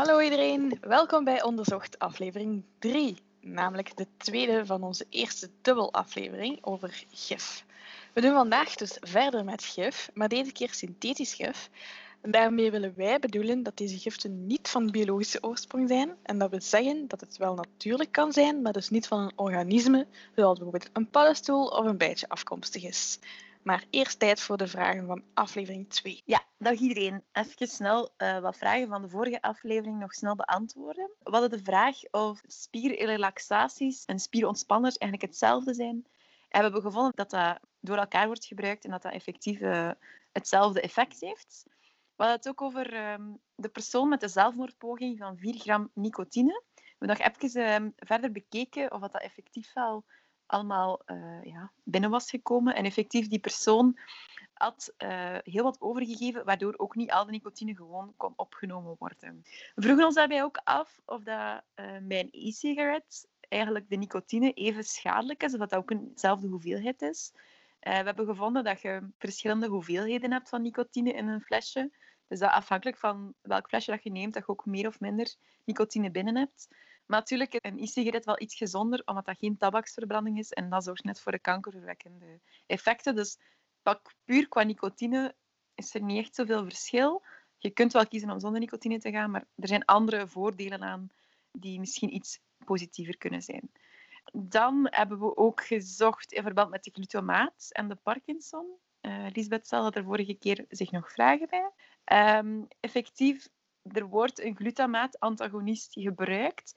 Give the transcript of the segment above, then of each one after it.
Hallo iedereen, welkom bij Onderzocht aflevering 3, namelijk de tweede van onze eerste dubbelaflevering over gif. We doen vandaag dus verder met gif, maar deze keer synthetisch gif. En daarmee willen wij bedoelen dat deze giften niet van biologische oorsprong zijn en dat we zeggen dat het wel natuurlijk kan zijn, maar dus niet van een organisme, zoals bijvoorbeeld een paddenstoel of een bijtje afkomstig is. Maar eerst tijd voor de vragen van aflevering 2. Ja, dag iedereen. Even snel uh, wat vragen van de vorige aflevering nog snel beantwoorden. We hadden de vraag of spierrelaxaties en spierontspanner eigenlijk hetzelfde zijn. En we hebben gevonden dat dat door elkaar wordt gebruikt en dat dat effectief uh, hetzelfde effect heeft. We hadden het ook over um, de persoon met de zelfmoordpoging van 4 gram nicotine. We hebben nog even um, verder bekeken of dat, dat effectief wel allemaal uh, ja, binnen was gekomen. En effectief, die persoon had uh, heel wat overgegeven, waardoor ook niet al de nicotine gewoon kon opgenomen worden. We vroegen ons daarbij ook af of dat, uh, bij een e-sigaret eigenlijk de nicotine even schadelijk is, of dat dat ook eenzelfde hoeveelheid is. we hebben gevonden dat je verschillende hoeveelheden hebt van nicotine in een flesje. Dus dat afhankelijk van welk flesje dat je neemt, dat je ook meer of minder nicotine binnen hebt. Maar natuurlijk een e-sigaret wel iets gezonder, omdat dat geen tabaksverbranding is. En dat zorgt net voor de kankerverwekkende effecten. Dus puur qua nicotine is er niet echt zoveel verschil. Je kunt wel kiezen om zonder nicotine te gaan, maar er zijn andere voordelen aan die misschien iets positiever kunnen zijn. Dan hebben we ook gezocht in verband met de glutamaat en de Parkinson. Uh, Lisbeth stelde er vorige keer zich nog vragen bij. Um, effectief, er wordt een glutamaat-antagonist gebruikt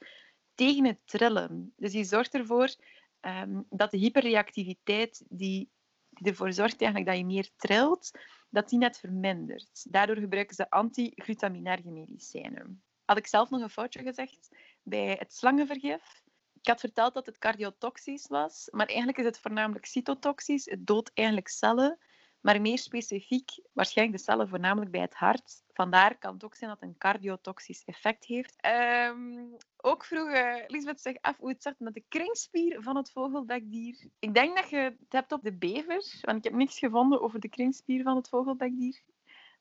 tegen het trillen. Dus die zorgt ervoor um, dat de hyperreactiviteit die, die ervoor zorgt eigenlijk dat je meer trilt, dat die net vermindert. Daardoor gebruiken ze antiglutaminerge medicijnen. Had ik zelf nog een foutje gezegd bij het slangenvergif. Ik had verteld dat het cardiotoxisch was, maar eigenlijk is het voornamelijk cytotoxisch. Het doodt eigenlijk cellen maar meer specifiek waarschijnlijk de cellen voornamelijk bij het hart. Vandaar kan het ook zijn dat het een cardiotoxisch effect heeft. Um, ook vroeg uh, Lisbeth zich af hoe het zit met de kringspier van het vogelbekdier. Ik denk dat je het hebt op de bever, want ik heb niks gevonden over de kringspier van het vogelbekdier.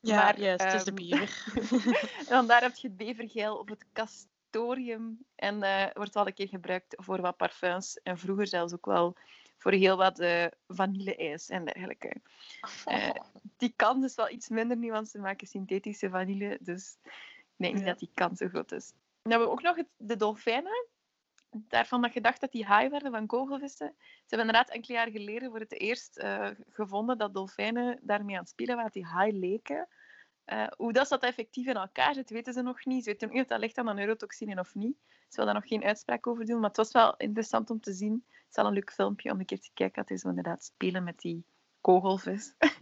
Ja, maar, juist, um, het is de ehm, bever. dan daar heb je het bevergeil of het castorium. En uh, wordt wel een keer gebruikt voor wat parfums. En vroeger zelfs ook wel voor heel wat uh, vanille-ijs en dergelijke. Uh, die kans is wel iets minder nu, want ze maken synthetische vanille. Dus ik denk niet ja. dat die kans zo groot is. Dan hebben we ook nog het, de dolfijnen. Daarvan dat je dacht dat die haai werden van kogelvissen. Ze hebben inderdaad enkele jaar geleden voor het eerst uh, gevonden dat dolfijnen daarmee aan het spelen waren, die haai leken. Uh, hoe dat, dat effectief in elkaar zit, weten ze nog niet. Ze weten niet of dat ligt aan de neurotoxine of niet. Ze wil daar nog geen uitspraak over doen, maar het was wel interessant om te zien. Het is wel een leuk filmpje om een keer te kijken. Het is inderdaad spelen met die kogelvis.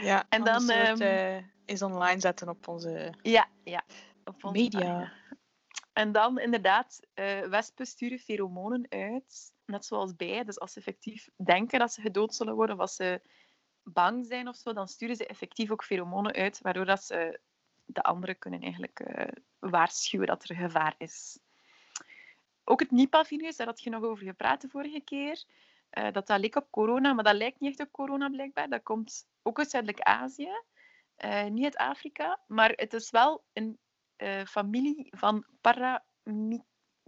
Ja, en dan um, uh, is online zetten op onze, ja, ja, op onze media. En dan inderdaad, uh, wespen sturen feromonen uit, net zoals bijen. Dus als ze effectief denken dat ze gedood zullen worden, of als ze bang zijn of zo, dan sturen ze effectief ook feromonen uit, waardoor dat ze de anderen kunnen eigenlijk uh, waarschuwen dat er gevaar is. Ook het Nipah-virus, daar had je nog over gepraat de vorige keer. Uh, dat dat leek op corona, maar dat lijkt niet echt op corona blijkbaar. Dat komt ook uit Zuidelijk-Azië, uh, niet uit Afrika. Maar het is wel een familie van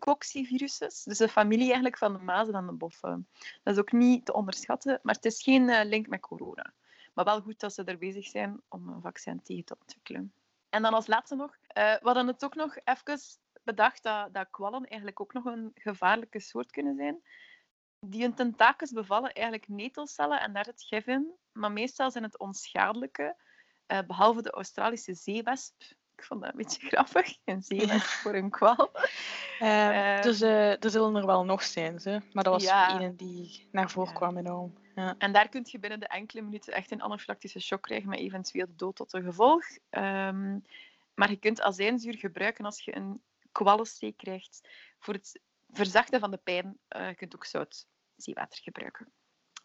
paramycoxyvirussen. Dus een familie eigenlijk van de mazen en de boffen. Dat is ook niet te onderschatten, maar het is geen link met corona. Maar wel goed dat ze er bezig zijn om een vaccin tegen te ontwikkelen. En dan als laatste nog, we hadden het ook nog even bedacht dat, dat kwallen eigenlijk ook nog een gevaarlijke soort kunnen zijn. Die hun tentakels bevallen eigenlijk netelcellen en daar zit gif. Maar meestal zijn het onschadelijke, uh, behalve de Australische zeewesp. Ik vond dat een beetje grappig, een zeewesp voor een kwal. Uh, uh, dus er zullen er wel nog zijn, ze. maar dat was ja. een die naar voren kwam enorm. Ja. En daar kun je binnen de enkele minuten echt een anafylactische shock krijgen met eventueel de dood tot gevolg. Um, maar je kunt azijnzuur gebruiken als je een kwallensteek krijgt. Voor het verzachten van de pijn uh, je kunt ook zout zeewater gebruiken.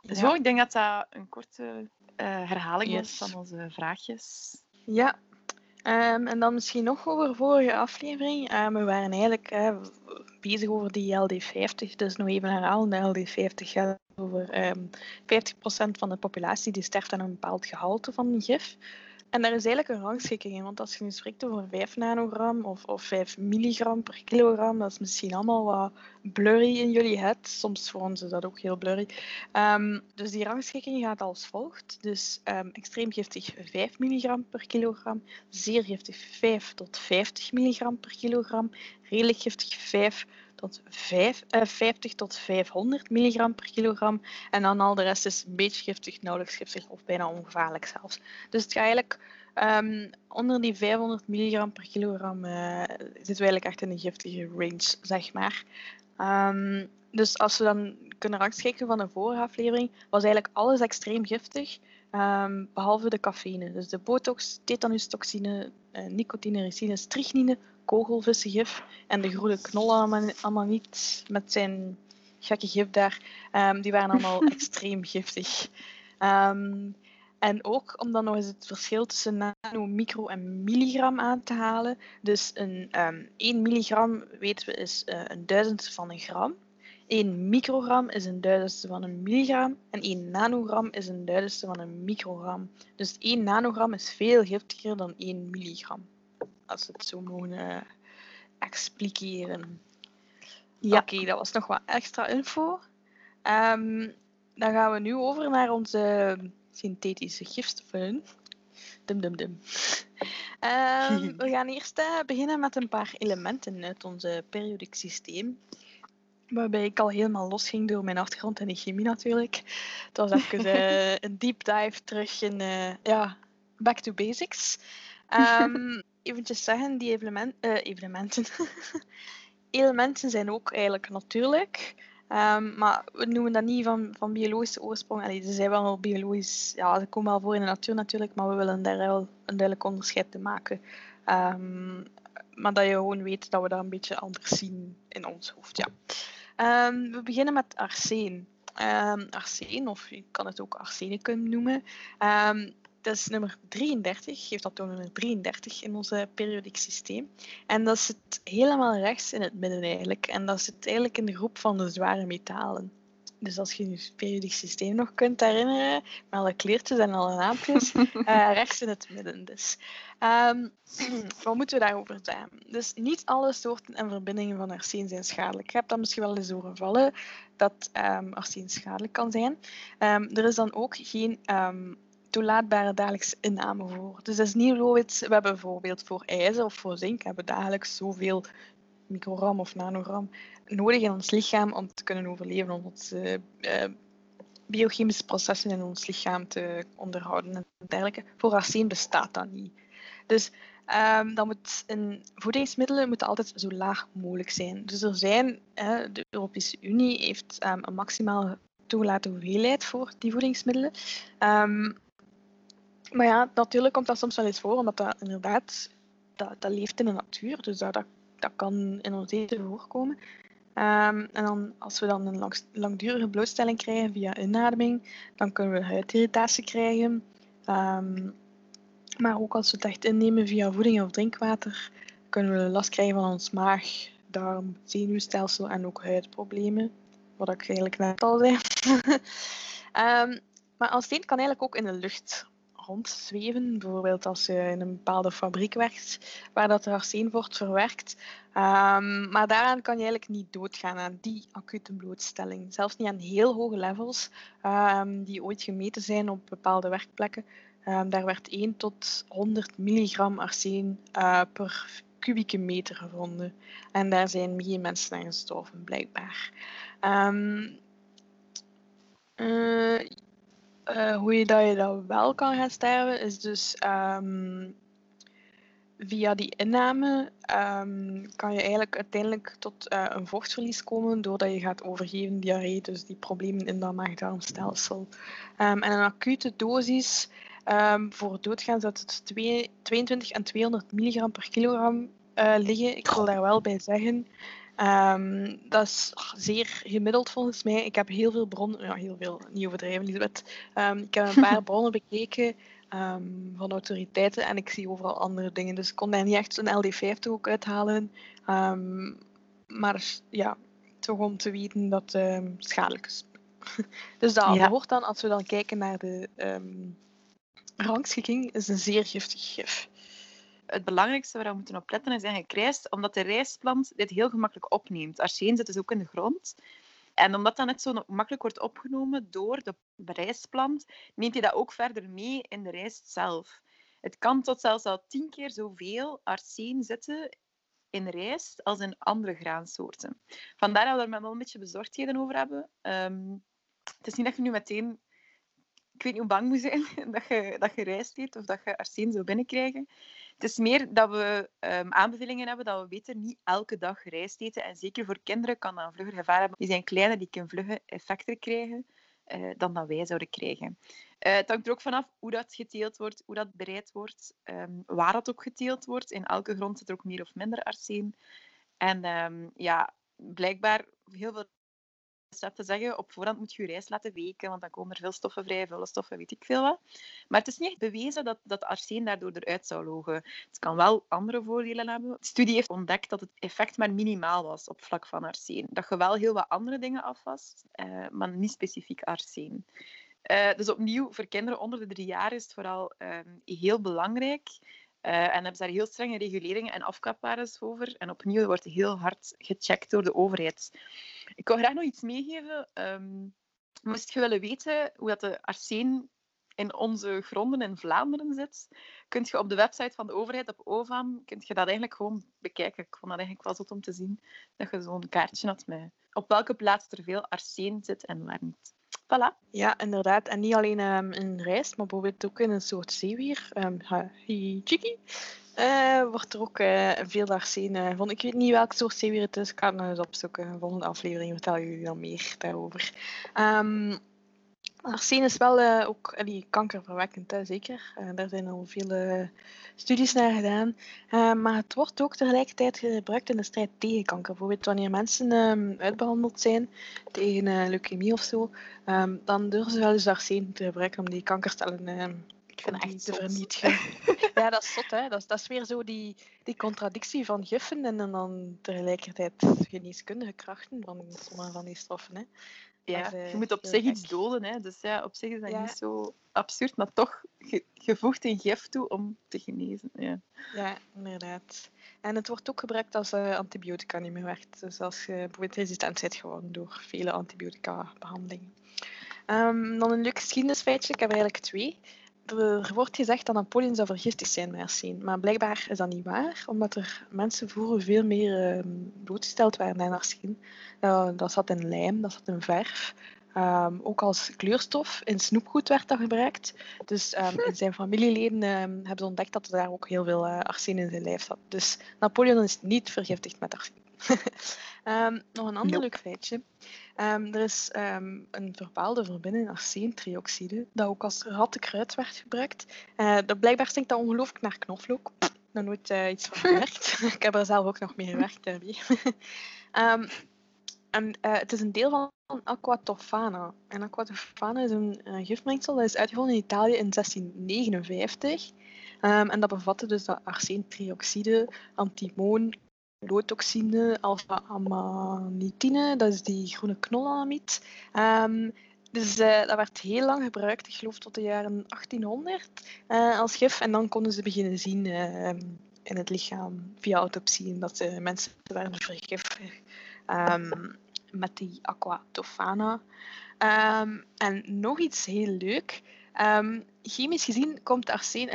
Ja. Zo, ik denk dat dat een korte uh, herhaling yes. was van onze vraagjes. Ja, um, en dan misschien nog over vorige aflevering. Um, we waren eigenlijk bezig over die LD50, dus nog even herhalen. De LD50 gaat over um, 50% van de populatie die sterft aan een bepaald gehalte van gif. En daar is eigenlijk een rangschikking in, want als je nu spreekt over 5 nanogram of, of 5 milligram per kilogram, dat is misschien allemaal wat blurry in jullie head. Soms ons is dat ook heel blurry. Um, dus die rangschikking gaat als volgt. Dus um, extreem giftig 5 milligram per kilogram, zeer giftig 5 tot 50 milligram per kilogram, redelijk giftig 5 tot 5, uh, 50 tot 500 milligram per kilogram. En dan al de rest is een beetje giftig, nauwelijks giftig of bijna ongevaarlijk zelfs. Dus het gaat eigenlijk um, onder die 500 milligram per kilogram uh, zitten we eigenlijk echt in een giftige range, zeg maar. Um, dus als we dan kunnen rangschikken van de vorige aflevering, was eigenlijk alles extreem giftig. Um, behalve de cafeïne. Dus de botox, tetanustoxine, uh, nicotine, ricine, strychnine, kogelvissengif en de groene knollen allemaal niet met zijn gekke gif daar. Um, die waren allemaal extreem giftig. Um, en ook om dan nog eens het verschil tussen nano, micro en milligram aan te halen. Dus een, um, 1 milligram, weten we, is uh, een duizendste van een gram. 1 microgram is een duizendste van een milligram. En 1 nanogram is een duizendste van een microgram. Dus 1 nanogram is veel giftiger dan 1 milligram als we het zo mogen uh, expliceren. Ja. Oké, okay, dat was nog wat extra info. Um, dan gaan we nu over naar onze synthetische gifstoffen. Dum dum dum. Um, we gaan eerst uh, beginnen met een paar elementen uit ons periodiek systeem. Waarbij ik al helemaal los ging door mijn achtergrond in de chemie natuurlijk. Het was even uh, een deep dive terug in, uh, ja, back to basics. Um, eventjes zeggen, die evenement, uh, evenementen, elementen zijn ook eigenlijk natuurlijk. Um, maar we noemen dat niet van, van biologische oorsprong. Allee, ze zijn wel biologisch, ja, ze komen wel voor in de natuur natuurlijk, maar we willen daar wel een duidelijk onderscheid te maken. Um, maar dat je gewoon weet dat we dat een beetje anders zien in ons hoofd. Ja. Um, we beginnen met arsen. Um, arsen, of je kan het ook arsenicum noemen. Um, dat is nummer 33, geeft dat nummer 33 in ons periodiek systeem. En dat zit helemaal rechts in het midden eigenlijk. En dat zit eigenlijk in de groep van de zware metalen. Dus als je je periodiek systeem nog kunt herinneren, met alle kleertjes en alle naampjes, uh, rechts in het midden dus. Um, wat moeten we daarover zeggen? Dus niet alle soorten en verbindingen van arseen zijn schadelijk. Je hebt dat misschien wel eens horen vallen, dat um, schadelijk kan zijn. Um, er is dan ook geen toelaatbare dagelijkse inname voor. Dus dat is niet zoiets, we hebben bijvoorbeeld voor ijzer of voor zink hebben we dagelijks zoveel microgram of nanogram nodig in ons lichaam om te kunnen overleven, om onze uh, biochemische processen in ons lichaam te onderhouden en dergelijke. Voor arsen bestaat dat niet. Dus um, dan moet in voedingsmiddelen moeten altijd zo laag mogelijk zijn. Dus er zijn, de Europese Unie heeft um, een maximaal toegelaten hoeveelheid voor die voedingsmiddelen. Um, maar ja, natuurlijk komt dat soms wel eens voor, omdat dat inderdaad, dat, dat leeft in de natuur. Dus dat, dat kan in ons eten voorkomen. Um, en dan, als we dan een lang, langdurige blootstelling krijgen via inademing, dan kunnen we huidirritatie krijgen. Um, maar ook als we het echt innemen via voeding of drinkwater, kunnen we last krijgen van ons maag, darm, zenuwstelsel en ook huidproblemen. Wat ik eigenlijk net al zei. um, maar als kan eigenlijk ook in de lucht rondzweven. Bijvoorbeeld als je in een bepaalde fabriek werkt waar dat arsen wordt verwerkt. Um, maar daaraan kan je eigenlijk niet doodgaan aan die acute blootstelling. Zelfs niet aan heel hoge levels um, die ooit gemeten zijn op bepaalde werkplekken. Um, daar werd 1 tot 100 milligram arsen uh, per kubieke meter gevonden. En daar zijn geen mensen aan gestorven, blijkbaar uh, uh, hoe je dat je dat wel kan gaan sterven, is dus um, via die inname um, kan je eigenlijk uiteindelijk tot uh, een vochtverlies komen doordat je gaat overgeven diarree, dus die problemen in dat maag-darmstelsel. Um, en een acute dosis voor doodgaan zou het 22 en 200 milligram per kilogram uh, liggen. Ik wil daar wel bij zeggen Um, dat is zeer gemiddeld volgens mij. Ik heb heel veel bronnen, ja, heel veel, niet overdrijven, Elisabeth. Um, ik heb een paar bronnen bekeken um, van autoriteiten en ik zie overal andere dingen. Dus ik kon daar niet echt een LD50 ook uithalen. maar ja, toch om te weten dat het schadelijk is. dus dat ja. hoort dan, als we dan kijken naar de rangschikking is een zeer giftig gif. Het belangrijkste waar we moeten op letten is eigenlijk rijst, omdat de rijstplant dit heel gemakkelijk opneemt. Arsen zit dus ook in de grond. En omdat dat net zo makkelijk wordt opgenomen door de rijstplant, neemt hij dat ook verder mee in de rijst zelf. Het kan tot zelfs al tien keer zoveel arsen zitten in rijst als in andere graansoorten. Vandaar dat we er wel een beetje bezorgdheden over hebben. Um, het is niet dat je nu meteen ik weet niet hoe bang moet zijn dat je, dat je rijst eet of dat je arsen zou binnenkrijgen. Het is meer dat we um, aanbevelingen hebben dat we beter niet elke dag rijst eten. En zeker voor kinderen kan dat een vlugger gevaar hebben. Die zijn kleiner, die kunnen vlugge effecten krijgen uh, dan dat wij zouden krijgen. Uh, het hangt er ook vanaf hoe dat geteeld wordt, hoe dat bereid wordt, um, waar dat ook geteeld wordt. In elke grond zit er ook meer of minder arsen. En um, ja, blijkbaar heel veel te zeggen, op voorhand moet je je rijst laten weken, want dan komen er veel stoffen vrij, vuile stoffen, weet ik veel wat. Maar het is niet bewezen dat, dat arsen daardoor eruit zou logen. Het kan wel andere voordelen hebben. De studie heeft ontdekt dat het effect maar minimaal was op vlak van arsen. Dat je wel heel wat andere dingen afwast, uh, maar niet specifiek arsen. Uh, dus opnieuw, voor kinderen onder de drie jaar is het vooral uh, heel belangrijk uh, en hebben ze daar heel strenge reguleringen en afkapwaardes over. En opnieuw wordt heel hard gecheckt door de overheid. Ik wil graag nog iets meegeven. Um, moest je willen weten hoe dat de arsen in onze gronden in Vlaanderen zit, kun je op de website van de overheid, op OVAM, kun je dat eigenlijk gewoon bekijken. Ik vond dat eigenlijk wel zot om te zien, dat je zo'n kaartje had met op welke plaats er veel arsen zit en waar niet. Voilà. Ja, inderdaad. En niet alleen um, in rijst, maar bijvoorbeeld ook in een soort zeewier. Um, chiki. Uh, wordt er ook uh, veel arsen uh, van. Ik weet niet welk soort zeewier het is. Ik ga het nog eens opzoeken. De volgende aflevering vertel jullie dan meer daarover. Um, Arsen is wel uh, ook allee, kankerverwekkend, hè, zeker. Uh, daar zijn al veel studies naar gedaan. Maar het wordt ook tegelijkertijd gebruikt in de strijd tegen kanker. Bijvoorbeeld wanneer mensen um, uitbehandeld zijn tegen leukemie of zo, um, dan durven ze wel eens arsen te gebruiken om die kankercellen ik vind echt te vernietigen. ja, dat is zot, hè. Dat is, dat is weer zo die, die contradictie van giffen en dan tegelijkertijd geneeskundige krachten van sommige van die stoffen. Hè. Ja, je moet op zich iets doden. Hè. Dus ja, op zich is dat niet zo absurd, maar toch, je, je voegt een gif toe om te genezen. Ja. ja, inderdaad. En het wordt ook gebruikt als uh, antibiotica niet meer werkt. Dus als je bijvoorbeeld resistent bent geworden door vele antibiotica-behandelingen. Um, dan een leuk geschiedenisfeitje. Ik heb er eigenlijk twee er wordt gezegd dat Napoleon zou vergiftigd zijn met arsen. Maar blijkbaar is dat niet waar, omdat er mensen vroeger veel meer uh, blootgesteld waren aan arsen. Uh, dat zat in lijm, dat zat in verf. Um, ook als kleurstof. In snoepgoed werd dat gebruikt. Dus um, in zijn familieleden um, hebben ze ontdekt dat er daar ook heel veel uh, arsen in zijn lijf zat. Dus Napoleon is niet vergiftigd met arsen. Um, nog een ander nope. leuk feitje. Um, er is um, een bepaalde verbinding arseentrioxide, dat ook als rattenkruid werd gebruikt. Uh, dat blijkbaar stinkt dat ongelooflijk naar knoflook. Nog nooit uh, iets van gewerkt. Ik heb er zelf ook nog mee gewerkt daarmee. um, en uh, het is een deel van aquatofana. En aquatofana is een gifmengsel dat is uitgevonden in Italië in 1659. Um, en dat bevatte dus dat arseentrioxide, antimoon, loodtoxine, alpha-amanitine, dat is die groene knolamiet. Um, dus uh, dat werd heel lang gebruikt, ik geloof tot de jaren 1800, uh, als gif. En dan konden ze beginnen zien uh, in het lichaam via autopsie dat de mensen werden vergiftigd um, met die aquatofana. Um, en nog iets heel leuk. chemisch gezien komt arsen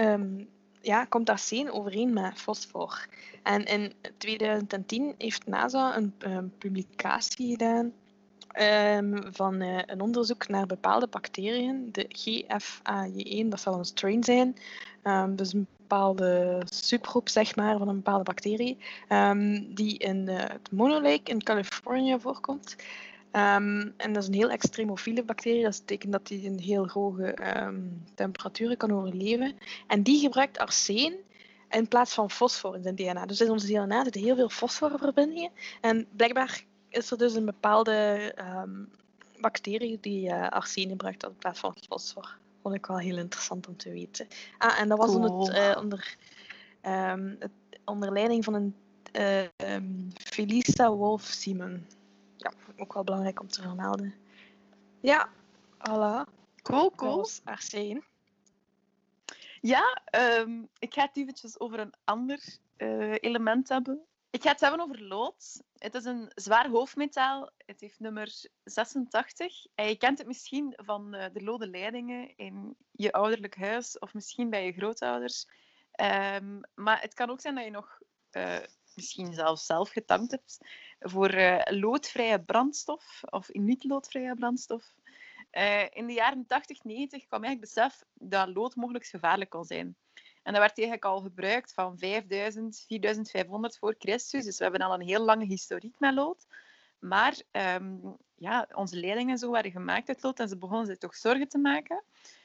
ja, komt arsen overeen met fosfor. En in 2010 heeft NASA een, publicatie gedaan um, van uh, een onderzoek naar bepaalde bacteriën, de GFAJ1, dat zal een strain zijn, um, dus een bepaalde subgroep zeg maar, van een bepaalde bacterie, um, die in uh, het Mono Lake in Californië voorkomt. En dat is een heel extremofiele bacterie. Dat betekent dat die in heel hoge um, temperaturen kan overleven. En die gebruikt arsen in plaats van fosfor in zijn DNA. Dus in onze DNA zitten heel veel fosforverbindingen. En blijkbaar is er dus een bepaalde um, bacterie die uh, gebruikt in plaats van fosfor. Vond ik wel heel interessant om te weten. Ah, en dat was cool. het, uh, onder, het, onder leiding van een uh, Felisa Wolf-Simon ja, ook wel belangrijk om te vermelden. Ja, voilà. Cool, cool. Arsen. Ja, ehm, ik ga het eventjes over een ander eh, element hebben. Ik ga het hebben over lood. Het is een zwaar hoofdmetaal. Het heeft nummer 86. En je kent het misschien van uh, de lode leidingen in je ouderlijk huis of misschien bij je grootouders. Um, maar het kan ook zijn dat je nog uh, misschien zelfs zelf getankt hebt voor loodvrije brandstof of niet-loodvrije brandstof. Uh, in de jaren 80, 90 kwam eigenlijk besef dat lood mogelijk gevaarlijk kon zijn. En dat werd eigenlijk al gebruikt van 5000, 4500 voor Christus. Dus we hebben al een heel lange historiek met lood. Maar um, ja, onze leidingen zo werden gemaakt uit lood en ze begonnen zich toch zorgen te maken.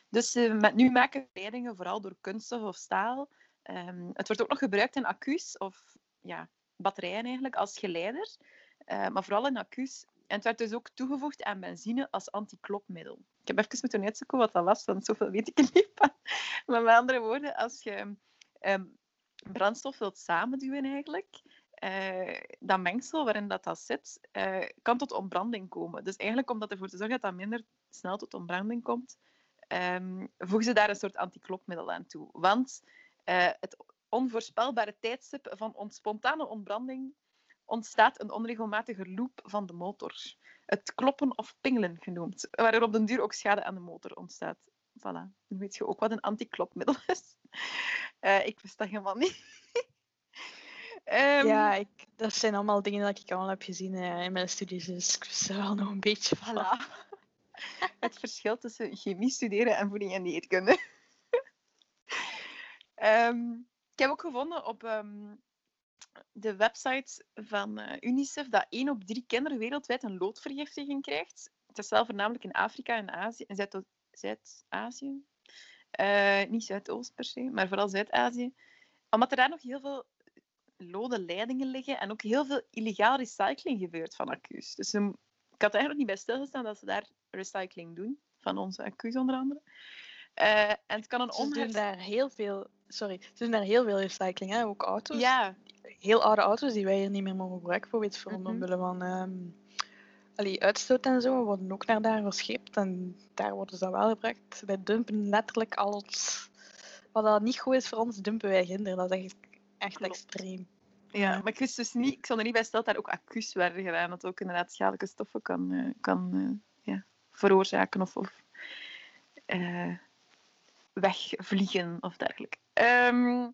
Dus uh, met, nu maken leidingen vooral door kunststof of staal. Um, het wordt ook nog gebruikt in accu's of ja, batterijen eigenlijk als geleider. Uh, maar vooral in accu's en het werd dus ook toegevoegd aan benzine als antiklopmiddel. Ik heb even moeten uitzoeken wat dat was, want zoveel weet ik niet van. Maar met andere woorden, als je um, brandstof wilt samenduwen eigenlijk, uh, dat mengsel waarin dat, dat zit, uh, kan tot ontbranding komen. Dus eigenlijk om dat ervoor te zorgen dat dat minder snel tot ontbranding komt, um, voegen ze daar een soort antiklopmiddel aan toe. Want uh, het onvoorspelbare tijdstip van spontane ontbranding ontstaat een onregelmatige loop van de motor. Het kloppen of pingelen genoemd, waardoor op den duur ook schade aan de motor ontstaat. Voilà, dan weet je ook wat een antiklopmiddel is. Uh, ik wist dat helemaal niet. um, ja, ik, dat zijn allemaal dingen die ik allemaal heb gezien uh, in mijn studies, dus ik wist er wel nog een beetje van. Voilà. Het verschil tussen chemie studeren en voeding en dieetkunde. um, ik heb ook gevonden op um, de website van uh, UNICEF dat 1 op 3 kinderen wereldwijd een loodvergiftiging krijgt. Het is wel voornamelijk in Afrika en Azië, en Zuid-Azië. Uh, niet Zuidoost per se, maar vooral Zuid-Azië. Omdat er daar nog heel veel lode leidingen liggen en ook heel veel illegaal recycling gebeurt van accu's. Dus um, ik had eigenlijk niet bij stilgestaan dat ze daar recycling doen, van onze accu's onder andere. Uh, en het kan een ze doen daar heel veel, sorry, ze doen daar heel veel recycling, hè? ook auto's. Ja, heel oude auto's die wij hier niet meer mogen gebruiken, bijvoorbeeld voor mm -hmm. omwille van um, allee, uitstoot en zo, worden ook naar daar gescheept en daar worden ze dan wel gebruikt. Wij dumpen letterlijk alles wat dat niet goed is voor ons, dumpen wij ginder. Dat is echt, echt extreem. Ja, maar ik wist dus niet, ik zal er niet bij stellen dat daar ook accu's werden gedaan, dat ook inderdaad schadelijke stoffen kan, uh, kan uh, ja, veroorzaken of, of uh, wegvliegen of dergelijke. Um,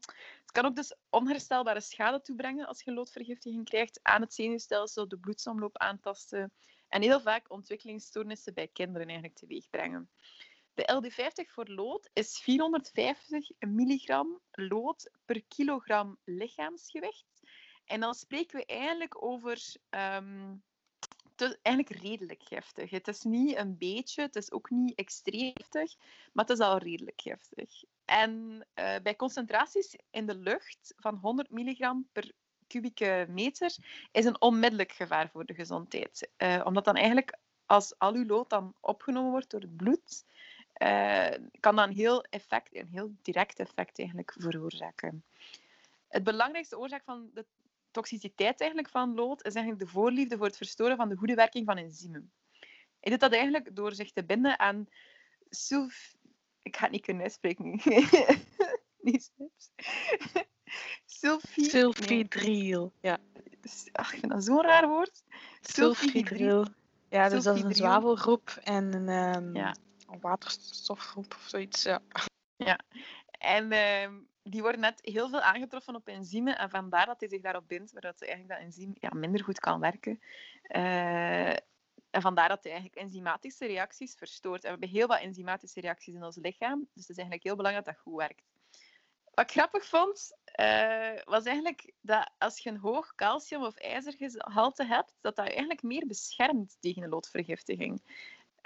kan ook dus onherstelbare schade toebrengen als je loodvergiftiging krijgt aan het zenuwstelsel, de bloedsomloop aantasten en heel vaak ontwikkelingsstoornissen bij kinderen eigenlijk teweeg brengen. De LD50 voor lood is 450 milligram lood per kilogram lichaamsgewicht. En dan spreken we eigenlijk over um, te, eigenlijk redelijk giftig. Het is niet een beetje, het is ook niet extreem giftig, maar het is al redelijk giftig. En uh, bij concentraties in de lucht van 100 milligram per kubieke meter is een onmiddellijk gevaar voor de gezondheid. Uh, omdat dan eigenlijk als al uw lood dan opgenomen wordt door het bloed, uh, kan dat heel effect, een heel direct effect eigenlijk veroorzaken. Het belangrijkste oorzaak van de toxiciteit eigenlijk van lood is eigenlijk de voorliefde voor het verstoren van de goede werking van enzymen. Hij doet dat eigenlijk door zich te binden aan sulf... Ik ga het niet kunnen uitspreken. niet Sulfi... Sulfidriel. Ja. Ach, ik vind dat zo'n raar woord. Sulfidriel. Ja, dus dat is een zwavelgroep en een, um, ja. een waterstofgroep of zoiets. Ja. ja. En uh, die worden net heel veel aangetroffen op enzymen en vandaar dat hij zich daarop bindt, waardoor eigenlijk dat enzym ja, minder goed kan werken. Uh, en vandaar dat hij eigenlijk enzymatische reacties verstoort. En we hebben heel wat enzymatische reacties in ons lichaam, dus het is eigenlijk heel belangrijk dat dat goed werkt. Wat ik grappig vond, uh, was eigenlijk dat als je een hoog calcium- of ijzergehalte hebt, dat dat eigenlijk meer beschermt tegen loodvergiftiging.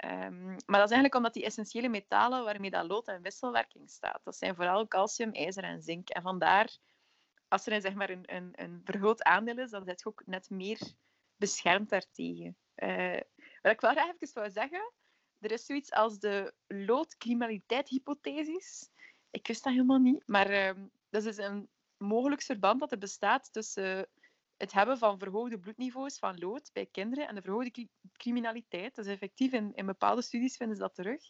Um, maar dat is eigenlijk omdat die essentiële metalen waarmee dat lood in wisselwerking staat, dat zijn vooral calcium, ijzer en zink. En vandaar, als er zeg maar, een, een, een vergroot aandeel is, dan zit je ook net meer beschermd daartegen. Uh, wat ik wel graag even zou zeggen, er is zoiets als de loodcriminaliteit-hypothesis. Ik wist dat helemaal niet, maar uh, dat is een mogelijk verband dat er bestaat tussen het hebben van verhoogde bloedniveaus van lood bij kinderen en de verhoogde criminaliteit. Dus effectief in, in bepaalde studies vinden ze dat terug.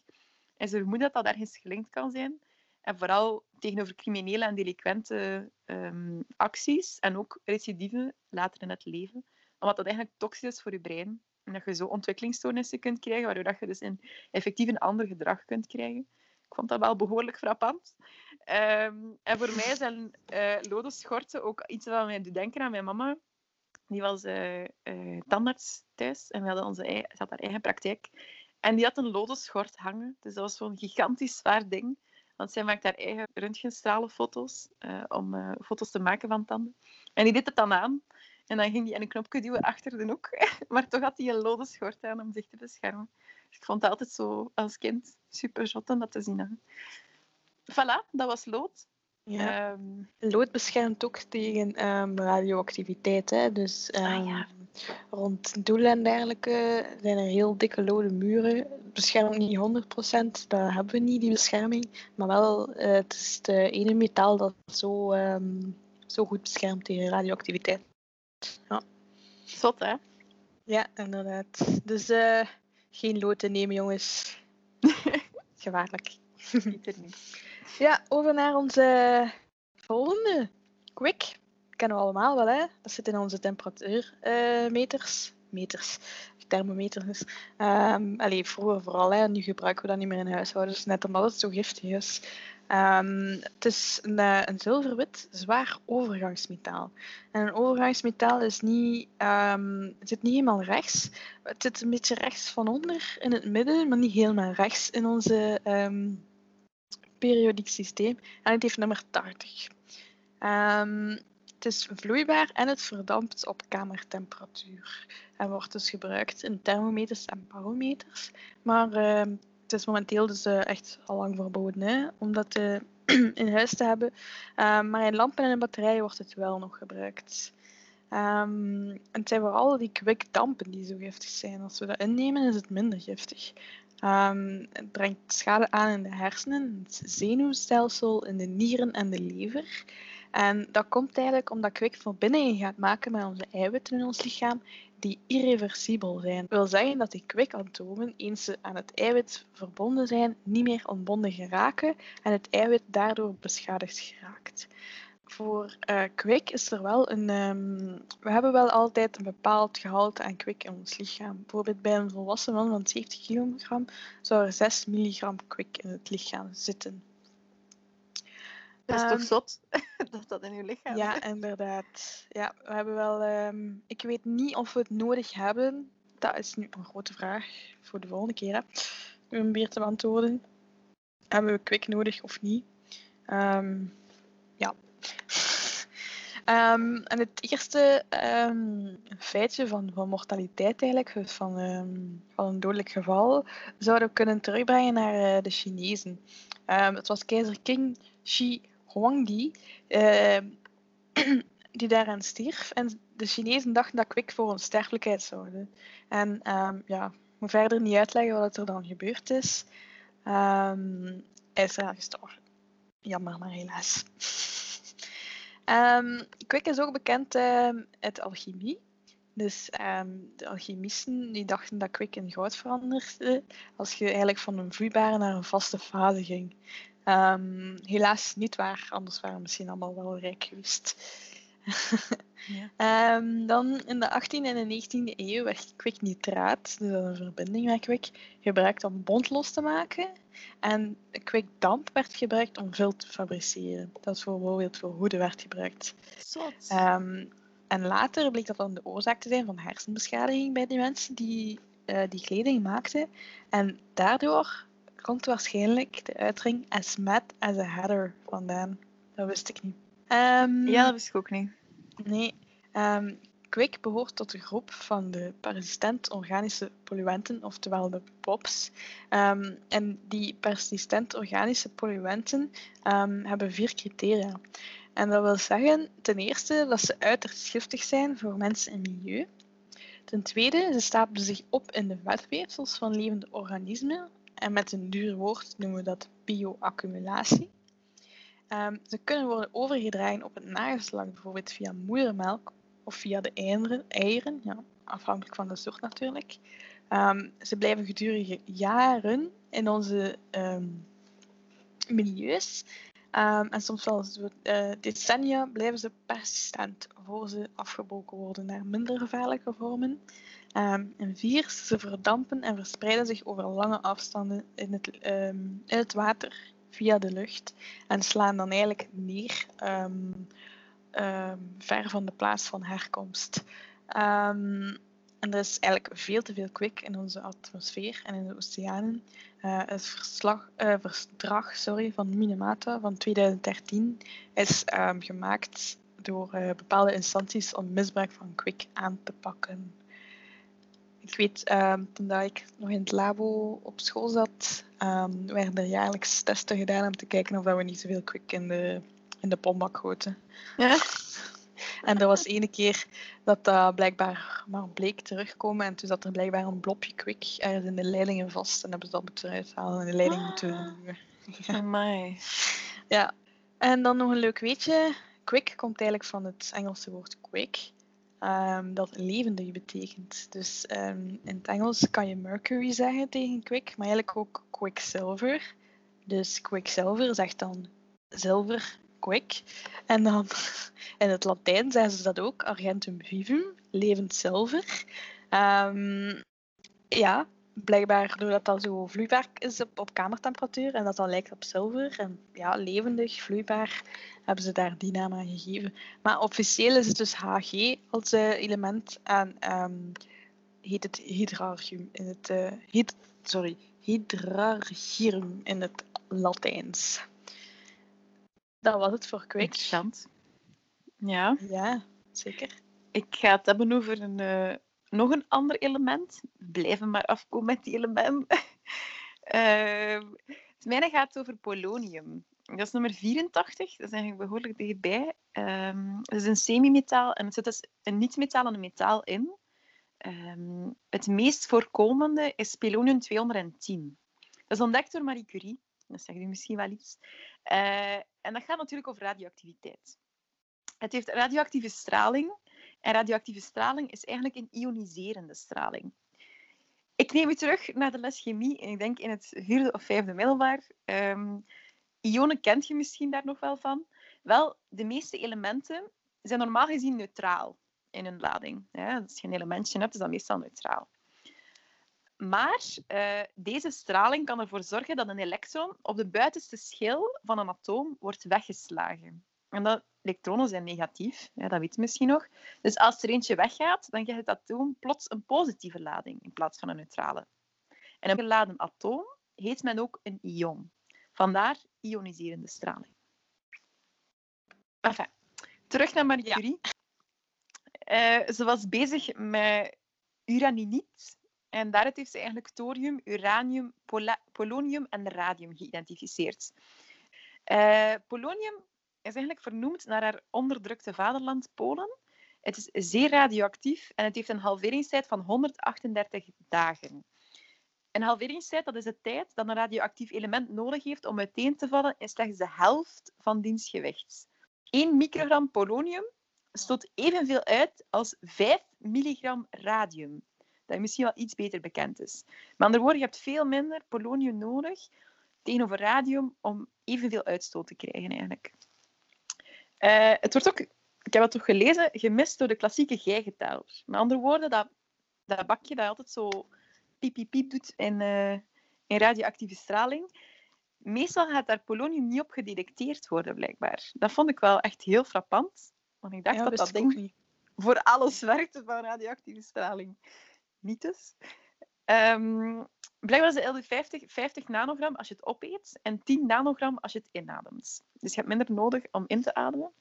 En ze vermoeden dat dat ergens gelinkt kan zijn. En vooral tegenover criminele en delinquente ehm, acties en ook recidieven later in het leven. Omdat dat eigenlijk toxisch is voor je brein. En dat je zo ontwikkelingsstoornissen kunt krijgen, waardoor dat je dus in effectief een ander gedrag kunt krijgen. Ik vond dat wel behoorlijk frappant. Ehm, en voor mij zijn uh, ook iets wat mij doet denken aan mijn mama. Die was uh, uh, tandarts thuis en we hadden onze had haar eigen praktijk. En die had een lode schort hangen. Dus dat was zo'n gigantisch zwaar ding. Want zij maakt haar eigen röntgenstralenfoto's om foto's te maken van tanden. En die deed het dan aan. En dan ging hij een knopje duwen achter de hoek. maar toch had hij een lode schort aan om zich te beschermen. Dus ik vond het altijd zo als kind super zot om dat te zien. Hè. Voilà, dat was lood. Ja. Um, lood beschermt ook tegen um, radioactiviteit. Hè? Dus um, ah, ja. rond doelen en dergelijke zijn er heel dikke lode muren. Het beschermt niet 100%, daar hebben we niet, die bescherming. Maar wel, uh, het is het ene metaal dat zo, zo goed beschermt tegen radioactiviteit. Ja. Zot, hè? Ja, inderdaad. Dus uh, geen lood te nemen, jongens. Gevaarlijk. niet. Ja, over naar onze volgende. Quick. Kennen we allemaal wel, hè? Dat zit in onze temperatuurmeters. Meters. Thermometers. Um, allee, vroeger vooral, hè. nu gebruiken we dat niet meer in huishoudens, net omdat het zo giftig is. Um, het is een, eh, een zilverwit, zwaar overgangsmetaal. En een overgangsmetaal is niet, um, zit niet helemaal rechts. Het zit een beetje rechts van onder in het midden, maar niet helemaal rechts in onze periodiek systeem. En het heeft nummer 80. het is vloeibaar en het verdampt op kamertemperatuur. En wordt dus gebruikt in thermometers en barometers. Maar het is momenteel dus uh, echt al lang verboden hè, om dat uh, in huis te hebben. Uh, maar in lampen en in batterijen wordt het wel nog gebruikt. En het zijn vooral die kwikdampen die zo giftig zijn. Als we dat innemen, is het minder giftig. Um, het brengt schade aan in de hersenen, het zenuwstelsel, in de nieren en de lever. En dat komt eigenlijk omdat kwik verbindingen gaat maken met onze eiwitten in ons lichaam die irreversibel zijn. Dat wil zeggen dat die kwikatomen, eens ze aan het eiwit verbonden zijn, niet meer ontbonden geraken en het eiwit daardoor beschadigd geraakt. Voor uh, kwik is er wel een. Um, we hebben wel altijd een bepaald gehalte aan kwik in ons lichaam. Bijvoorbeeld bij een volwassen man van 70 kilogram zou er 6 milligram kwik in het lichaam zitten. Dat is um, toch ehm, zot dat dat in je lichaam Ja, inderdaad. Ja, we hebben wel. Um, ik weet niet of we het nodig hebben. Dat is nu een grote vraag voor de volgende keer. Hè. Om weer te beantwoorden. Hebben we kwik nodig of niet? Ja. en het eerste feitje van, van mortaliteit eigenlijk, dus van, van een dodelijk geval, zouden we kunnen terugbrengen naar uh, de Chinezen. het was keizer King Shi Huangdi, die daaraan stierf. En de Chinezen dachten dat kwik voor onsterfelijkheid zouden. En ja, ik moet verder niet uitleggen wat er dan gebeurd is. Hij is eraan gestorven. Jammer, maar helaas. um, is ook bekend uh, uit alchemie. Dus um, de alchemisten die dachten dat kwik in goud veranderde als je eigenlijk van een vloeibare naar een vaste fase ging. Helaas niet waar, anders waren we misschien allemaal wel rijk geweest. Ja. um, dan in de 18e en de 19e eeuw werd kwiknitraat, dus een verbinding met kwik, gebruikt om bont los te maken. En kwikdamp werd gebruikt om vilt te fabriceren. Dat is bijvoorbeeld voor hoeden werd gebruikt. Um, en later bleek dat dan de oorzaak te zijn van hersenbeschadiging bij die mensen die uh, die kleding maakten. En daardoor komt waarschijnlijk de uitdrukking as mad as a hatter vandaan. Dat wist ik niet. Um, ja, dat wist ik ook niet. Nee. Um, kwik behoort tot de groep van de persistent organische polluenten, oftewel de POPs. Um, en die persistent organische polluenten hebben vier criteria. En dat wil zeggen, ten eerste, dat ze uiterst giftig zijn voor mensen en milieu. Ten tweede, ze stapelen zich op in de vetweefsels van levende organismen en met een duur woord noemen we dat bioaccumulatie. Um, ze kunnen worden overgedragen op het nageslacht, bijvoorbeeld via moedermelk of via de eieren, eieren ja, afhankelijk van de soort natuurlijk. Um, ze blijven gedurende jaren in onze um, milieus Ehm, en soms wel uh, decennia blijven ze persistent voor ze afgebroken worden naar minder gevaarlijke vormen. En vier, ze verdampen en verspreiden zich over lange afstanden in het, in het water via de lucht en slaan dan eigenlijk neer ver van de plaats van herkomst. En er is eigenlijk veel te veel kwik in onze atmosfeer en in de oceanen. Uh, het verslag, uh, verdrag sorry, van Minamata van 2013 is gemaakt door uh, bepaalde instanties om misbruik van kwik aan te pakken. Ik weet, um, toen ik nog in het labo op school zat, um, werden er jaarlijks testen gedaan om te kijken of we niet zoveel kwik in de, in de pombak goten. Ja. En er was ene keer dat dat blijkbaar maar bleek terugkomen. En toen zat er blijkbaar een blopje kwik ergens in de leidingen vast. En hebben ze dat moeten uithalen en de leiding moeten... Amai. Ja. En dan nog een leuk weetje. Quick komt eigenlijk van het Engelse woord quick. Um, dat levendig betekent. Dus um, in het Engels kan je mercury zeggen tegen quick, maar eigenlijk ook quicksilver. Dus quicksilver zegt dan zilver quick. En dan in het Latijn zeggen ze dat ook, argentum vivum, levend zilver. Um, ja, blijkbaar doordat dat zo vloeibaar is op, op kamertemperatuur en dat dan lijkt op zilver en ja, levendig, vloeibaar, hebben ze daar die naam aan gegeven. Maar officieel is het dus Hg als uh, element en um, heet het hydrargium in het, uh, hyd sorry, in het Latijns. Dat was het voor Quick. Interessant. Ja. Ja, zeker. Ik ga het hebben over een, uh, nog een ander element. Blijven maar afkomen met die element. uh, het mijne gaat over polonium. Dat is nummer 84. Dat is eigenlijk behoorlijk dichtbij. Um, het is een semimetaal en er zit dus een niet-metaal en een metaal in. Um, het meest voorkomende is polonium-210. Dat is ontdekt door Marie Curie. Dat zegt u misschien wel iets. Uh, en dat gaat natuurlijk over radioactiviteit. Het heeft radioactieve straling. En radioactieve straling is eigenlijk een ioniserende straling. Ik neem u terug naar de les chemie. En ik denk in het vierde of vijfde middelbaar. Um, ionen kent je misschien daar nog wel van. Wel, de meeste elementen zijn normaal gezien neutraal in hun lading. Ja, als je een elementje hebt, is dat meestal neutraal. Maar uh, deze straling kan ervoor zorgen dat een elektron op de buitenste schil van een atoom wordt weggeslagen. En dat elektronen zijn negatief, ja, dat weet je misschien nog. Dus als er eentje weggaat, dan krijgt het atoom plots een positieve lading in plaats van een neutrale. En een geladen atoom heet men ook een ion. Vandaar ioniserende straling. Enfin, terug naar Marie Curie. Ja. Uh, ze was bezig met uraniniet. En daaruit heeft ze eigenlijk thorium, uranium, polonium en radium geïdentificeerd. Uh, polonium is eigenlijk vernoemd naar haar onderdrukte vaderland Polen. Het is zeer radioactief en het heeft een halveringstijd van 138 dagen. Een halveringstijd dat is de tijd dat een radioactief element nodig heeft om uiteen te vallen in slechts de helft van diens gewicht. 1 microgram polonium stoot evenveel uit als 5 milligram radium dat misschien wel iets beter bekend is. Maar andere woorden, je hebt veel minder polonium nodig tegenover radium om evenveel uitstoot te krijgen eigenlijk. Uh, het wordt ook, ik heb het toch gelezen, gemist door de klassieke geigeteller. Met andere woorden, dat, dat bakje dat altijd zo piep, piep, piep doet in, uh, in radioactieve straling, meestal gaat daar polonium niet op gedetecteerd worden, blijkbaar. Dat vond ik wel echt heel frappant. Want ik dacht dat dat ding niet. voor alles werkte van radioactieve straling niet dus. Um, blijkbaar is de LD 50, 50 nanogram als je het opeet en 10 nanogram als je het inademt. Dus je hebt minder nodig om in te ademen.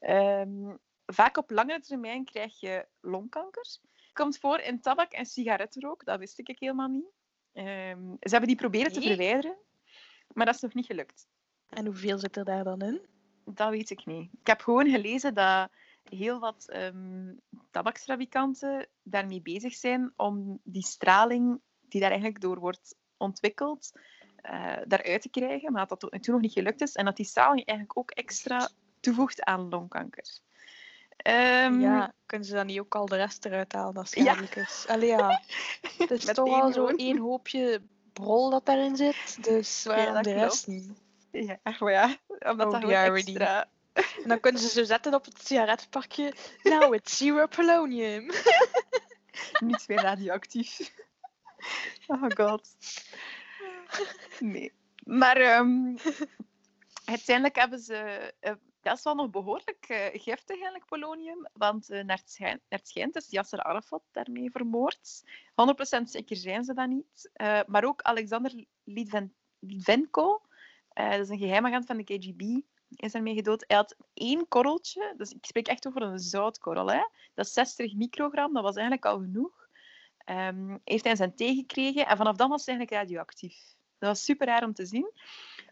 Um, vaak op langere termijn krijg je longkanker. Komt voor in tabak en sigarettenrook, dat wist ik helemaal niet. Um, ze hebben die proberen te verwijderen, maar dat is nog niet gelukt. En hoeveel zit er daar dan in? Dat weet ik niet. Ik heb gewoon gelezen dat heel wat um, tabaksfabrikanten daarmee bezig zijn om die straling die daar eigenlijk door wordt ontwikkeld, uh, daaruit te krijgen, maar dat dat tot nu toe nog niet gelukt is. En dat die straling eigenlijk ook extra toevoegt aan longkanker. Um, ja, kunnen ze dan niet ook al de rest eruit halen dat schadelijk ja. is? Allee, ja. Het is toch al zo één hoopje brol dat daarin zit, dus waarom ja, de rest niet? Ja, maar ja, omdat Oh, dat extra... En dan kunnen ze zo zetten op het sigarettenpakje. Nou, it's zero polonium. Niet meer radioactief. Oh god. Nee. Maar ehm, uiteindelijk hebben ze... dat is wel nog behoorlijk eh, giftig eigenlijk, polonium. Want eh, naar, het schijn, naar het schijnt is Yasser Arafat daarmee vermoord. 100% zeker zijn ze dat niet. Maar ook Alexander Litven- dat is een geheim agent van de KGB, is ermee gedood. Hij had één korreltje, dus ik spreek echt over een zoutkorrel. Hè? Dat is 60 microgram, dat was eigenlijk al genoeg. Ehm, heeft hij zijn thee gekregen en vanaf dan was hij eigenlijk radioactief. Dat was super raar om te zien.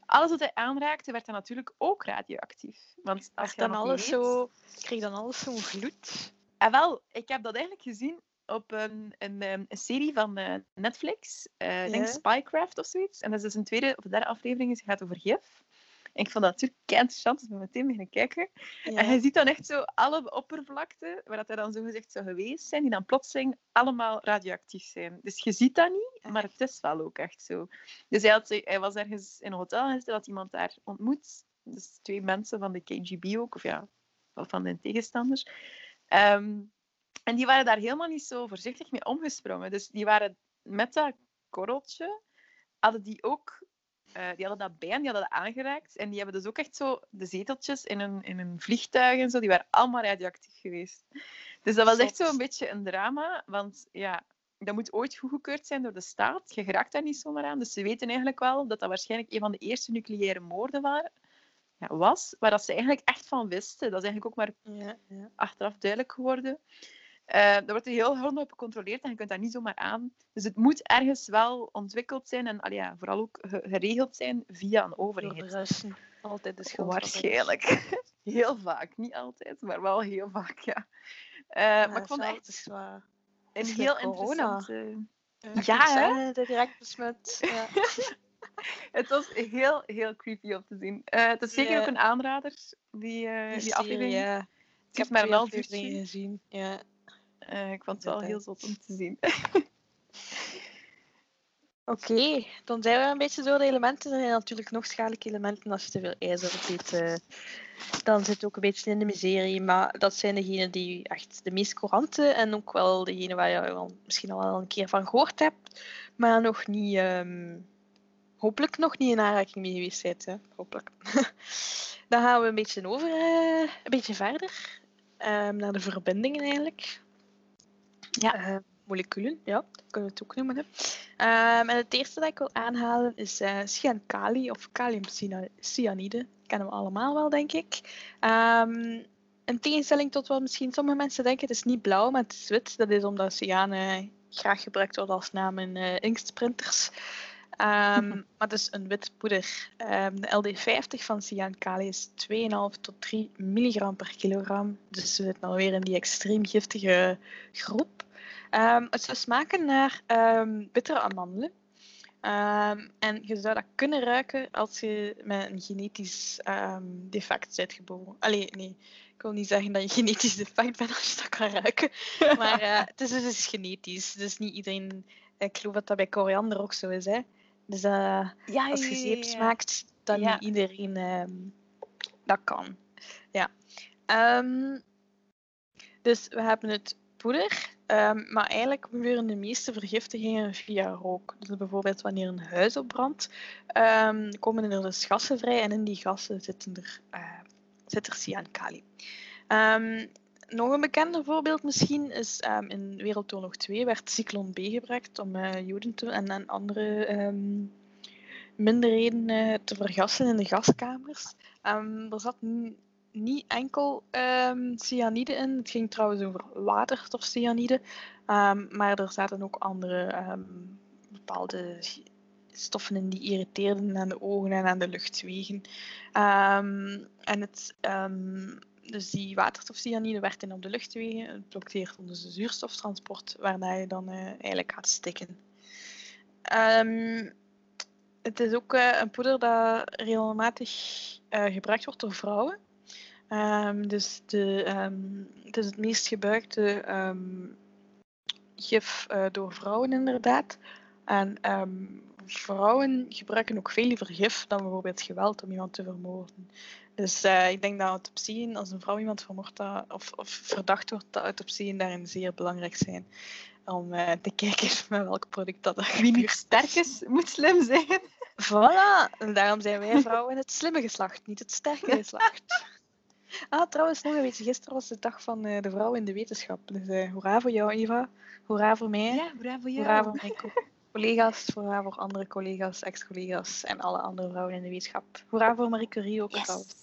Alles wat hij aanraakte, werd dan natuurlijk ook radioactief. Want als dan alles weet- zo... Kreeg dan alles zo'n gloed? Ah, wel, ik heb dat eigenlijk gezien op een, een, ehm, een serie van eh, Netflix. Ik denk. Spycraft of zoiets. En dat is dus een tweede of derde aflevering. Het gaat over gif. Ik vond dat natuurlijk kei interessant, dus ik ben meteen beginnen kijken. En je ziet dan echt zo alle oppervlakten, waar dat er dan zogezegd zou geweest zijn, die dan plotseling allemaal radioactief zijn. Dus je ziet dat niet, maar het is wel ook echt zo. Dus hij, had, hij was ergens in een hotel en hij had iemand daar ontmoet. Dus twee mensen van de KGB ook, of ja, van de tegenstanders. Ehm, en die waren daar helemaal niet zo voorzichtig mee omgesprongen. Dus die waren met dat korreltje, hadden die ook eh, die hadden dat bij en die hadden dat aangeraakt. En die hebben dus ook echt zo de zeteltjes in een, in een vliegtuig en zo, die waren allemaal radioactief geweest. Dus dat was echt Zot. zo een beetje een drama, want ja, dat moet ooit goedgekeurd zijn door de staat. Je geraakt daar niet zomaar aan. Dus ze weten eigenlijk wel dat dat waarschijnlijk een van de eerste nucleaire moorden waren, ja, was, waar dat ze eigenlijk echt van wisten. Dat is eigenlijk ook maar Ja, ja. achteraf duidelijk geworden. Eh daar wordt er heel hard op gecontroleerd en je kunt daar niet zomaar aan. Dus het moet ergens wel ontwikkeld zijn en allee, ja, vooral ook ge- geregeld zijn via een overheid. Russen. Altijd de schuld. van de Russen. Waarschijnlijk. Heel vaak. Niet altijd, maar wel heel vaak, ja. Eh, Ja, maar ik vond het echt is wel- een is heel met corona. interessante... Ja, Ja, hè? direct besmet. Ja. Het was heel, heel creepy om te zien. Eh, het is zeker ook een aanrader, die, eh, die aflevering. ja. Ik is heb maar uurtje. gezien. Ja. Eh, ik vond het wel heel zot om te zien. Oké, dan zijn we een beetje door de elementen. Er zijn natuurlijk nog schadelijke elementen als je te veel ijzer eet. dan zit het ook een beetje in de miserie. Maar dat zijn degenen die echt de meest courante en ook wel degene waar je wel misschien al wel een keer van gehoord hebt, maar nog niet, ehm, hopelijk nog niet in aanraking mee geweest bent. Hè? Hopelijk. dan gaan we een beetje over, eh, een beetje verder ehm, naar de verbindingen eigenlijk. Ja. Eh, moleculen, ja, dat kunnen we het ook noemen. Hè. Ehm, en het eerste dat ik wil aanhalen is eh cyankali of kaliumcyanide. Kennen we allemaal wel, denk ik. Ehm, in tegenstelling tot wat misschien sommige mensen denken, het is niet blauw, maar het is wit. Dat is omdat cyaan eh, graag gebruikt wordt als naam in eh, inksprinters. Ehm, maar het is een wit poeder. De LD50 van cyankali is 2,5 tot 3 milligram per kilogram. Dus we zitten alweer in die extreem giftige groep. Ehm, het zou smaken naar ehm, bittere amandelen. Ehm, en je zou dat kunnen ruiken als je met een genetisch defect bent geboren. Allee, nee. Ik wil niet zeggen dat je genetisch defect bent als je dat kan ruiken. Maar eh, het, is, is genetisch. Dus niet iedereen... Ik geloof dat dat bij koriander ook zo is. Hè? Dus eh, Ja, als je zeep smaakt, dan niet iedereen dat kan. Ja. Dus we hebben het poeder, ehm, maar eigenlijk gebeuren de meeste vergiftigingen via rook. Dus bijvoorbeeld wanneer een huis opbrandt, ehm, komen er dus gassen vrij en in die gassen zitten er, eh zit er. Ehm, nog een bekende voorbeeld misschien is in Wereldoorlog 2 werd Cyclone B gebruikt om eh, Joden te, en, andere minderheden eh, te vergassen in de gaskamers. Er zat niet enkel ehm, cyanide in. Het ging trouwens over waterstofcyanide. Ehm, maar er zaten ook andere ehm, bepaalde stoffen in die irriteerden aan de ogen en aan de luchtwegen. En het, dus die waterstofcyanide werd in op de luchtwegen. Het blokkeert onze zuurstoftransport, waarna je dan eh, eigenlijk gaat stikken. Het is ook eh, een poeder dat regelmatig eh, gebruikt wordt door vrouwen. Ehm, dus de, ehm, het is het meest gebruikte ehm, gif eh, door vrouwen inderdaad. En vrouwen gebruiken ook veel liever gif dan bijvoorbeeld geweld om iemand te vermoorden. Dus uh, ik denk dat autopsieën, als een vrouw iemand vermoord dat, of, of verdacht wordt, dat autopsieën daarin zeer belangrijk zijn. Om uh, te kijken met welk product dat er Wie niet sterk is, moet slim zijn. Voilà, en daarom zijn wij vrouwen het slimme geslacht, niet het sterke geslacht. Ah, trouwens, nog een beetje. Gisteren was de dag van uh, de vrouw in de wetenschap. Dus uh, hoera voor jou, Eva. Hoera voor mij. Ja, hoera voor jou. Hoera voor mijn collega's, hoera voor andere collega's, ex-collega's en alle andere vrouwen in de wetenschap. Hoera voor Marie Curie ook yes. trouwens.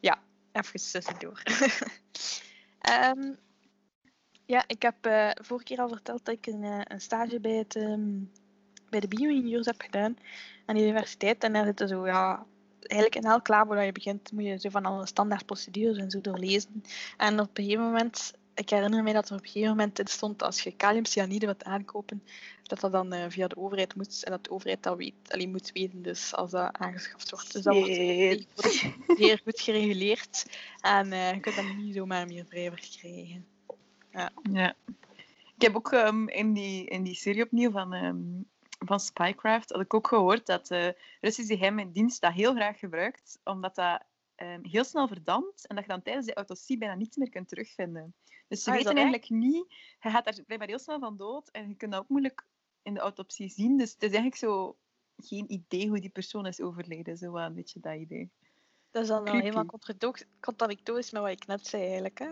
Ja, even tussendoor. um, ja, ik heb uh, vorige keer al verteld dat ik een, een stage bij, het, um, bij de bio-ingenieurs heb gedaan aan de universiteit. En daar zitten zo, ja, eigenlijk in elk labo dat je begint, moet je zo van alle standaard procedures en zo doorlezen. En op een gegeven moment, ik herinner me dat er op een gegeven moment in stond, als je kaliumcyanide wilt aankopen, dat dat dan uh, via de overheid moet en dat de overheid dat weet, alleen moet weten, dus als dat aangeschaft wordt. Dus dat wordt zeer goed gereguleerd en uh, je kunt dat niet zomaar meer vrij verkrijgen. Ja. ja. Ik heb ook um, in, die, in die serie opnieuw van um, van Spycraft had ik ook gehoord dat de Russische geheime dienst dat heel graag gebruikt, omdat dat um, heel snel verdampt en dat je dan tijdens de autopsie bijna niets meer kunt terugvinden. Dus ze Ah, is weten eigenlijk niet, je gaat daar blijkbaar heel snel van dood en je kunt dat ook moeilijk in de autopsie zien. Dus het is eigenlijk zo geen idee hoe die persoon is overleden, zo een beetje dat idee. Dat is dan wel helemaal contradictorisch met wat ik net zei, eigenlijk. Hè?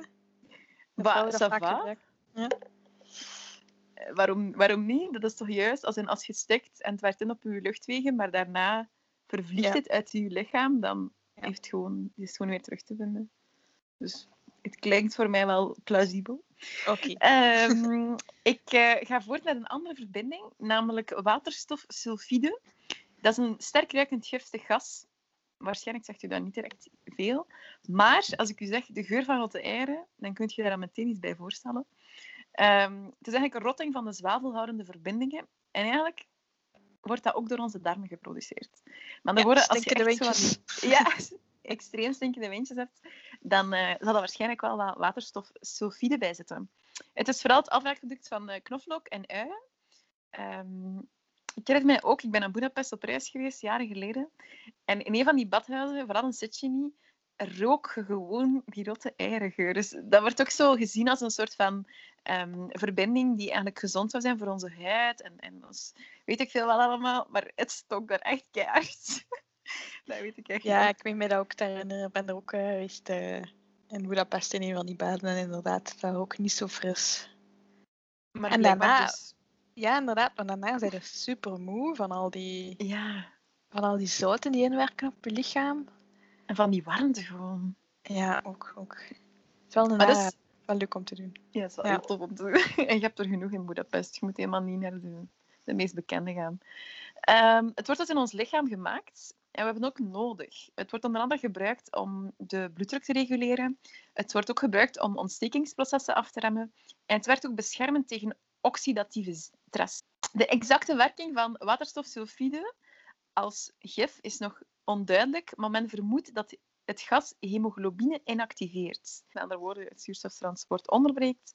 Ça vaak va? gebruiken. Eh, Waarom, waarom niet? Dat is toch juist als, in, als je stikt en het werkt in op je luchtwegen, maar daarna vervliegt Ja. het uit je lichaam, dan Ja. heeft gewoon, is het gewoon weer terug te vinden. Dus het klinkt voor mij wel plausibel. Oké. Ehm, ik eh, ga voort met een andere verbinding, namelijk waterstofsulfide. Dat is een sterk ruikend giftig gas. Waarschijnlijk zegt u dat niet direct veel. Maar als ik u zeg de geur van rotte eieren, dan kunt je daar dan meteen iets bij voorstellen. Ehm, het is eigenlijk een rotting van de zwavelhoudende verbindingen. En eigenlijk wordt dat ook door onze darmen geproduceerd. Maar dan Ja, worden, als je van windjes. ja, extreem stinkende windjes hebt, dan eh, zal er waarschijnlijk wel wat waterstofsulfide bij zitten. Het is vooral het afbraakproduct van eh, knoflook en uien. Ehm, ik herinner mij ook, ik ben naar Budapest op reis geweest, jaren geleden. En in een van die badhuizen, vooral in Széchenyi, rook je gewoon die rotte eierengeur. Dus dat wordt ook zo gezien als een soort van ehm, verbinding die eigenlijk gezond zou zijn voor onze huid. En, en ons, weet ik veel wel allemaal, maar het stonk daar echt keihard. dat weet ik echt Ja, niet. ik weet me dat ook te herinneren. Ik ben er ook eh, geweest eh, in Budapest in een van die baden. En inderdaad, dat ook niet zo fris. Maar en daarna- dus- Ja, inderdaad. Maar daarna zijn je super moe van al die, ja, van al die zouten die inwerken op je lichaam. En van die warmte gewoon. Ja, ook. ook. Het is wel, een Maar dat is, wel leuk om te doen. ja, dat is wel Ja. heel tof om te doen. En je hebt er genoeg in Budapest. Je moet helemaal niet naar de, de meest bekende gaan. Ehm, het wordt dus in ons lichaam gemaakt en we hebben het ook nodig. Het wordt onder andere gebruikt om de bloeddruk te reguleren. Het wordt ook gebruikt om ontstekingsprocessen af te remmen. En het werkt ook beschermend tegen oxidatieve stress. De exacte werking van waterstofsulfide als gif is nog onduidelijk, maar men vermoedt dat het gas hemoglobine inactiveert. Met andere woorden, het zuurstoftransport onderbreekt.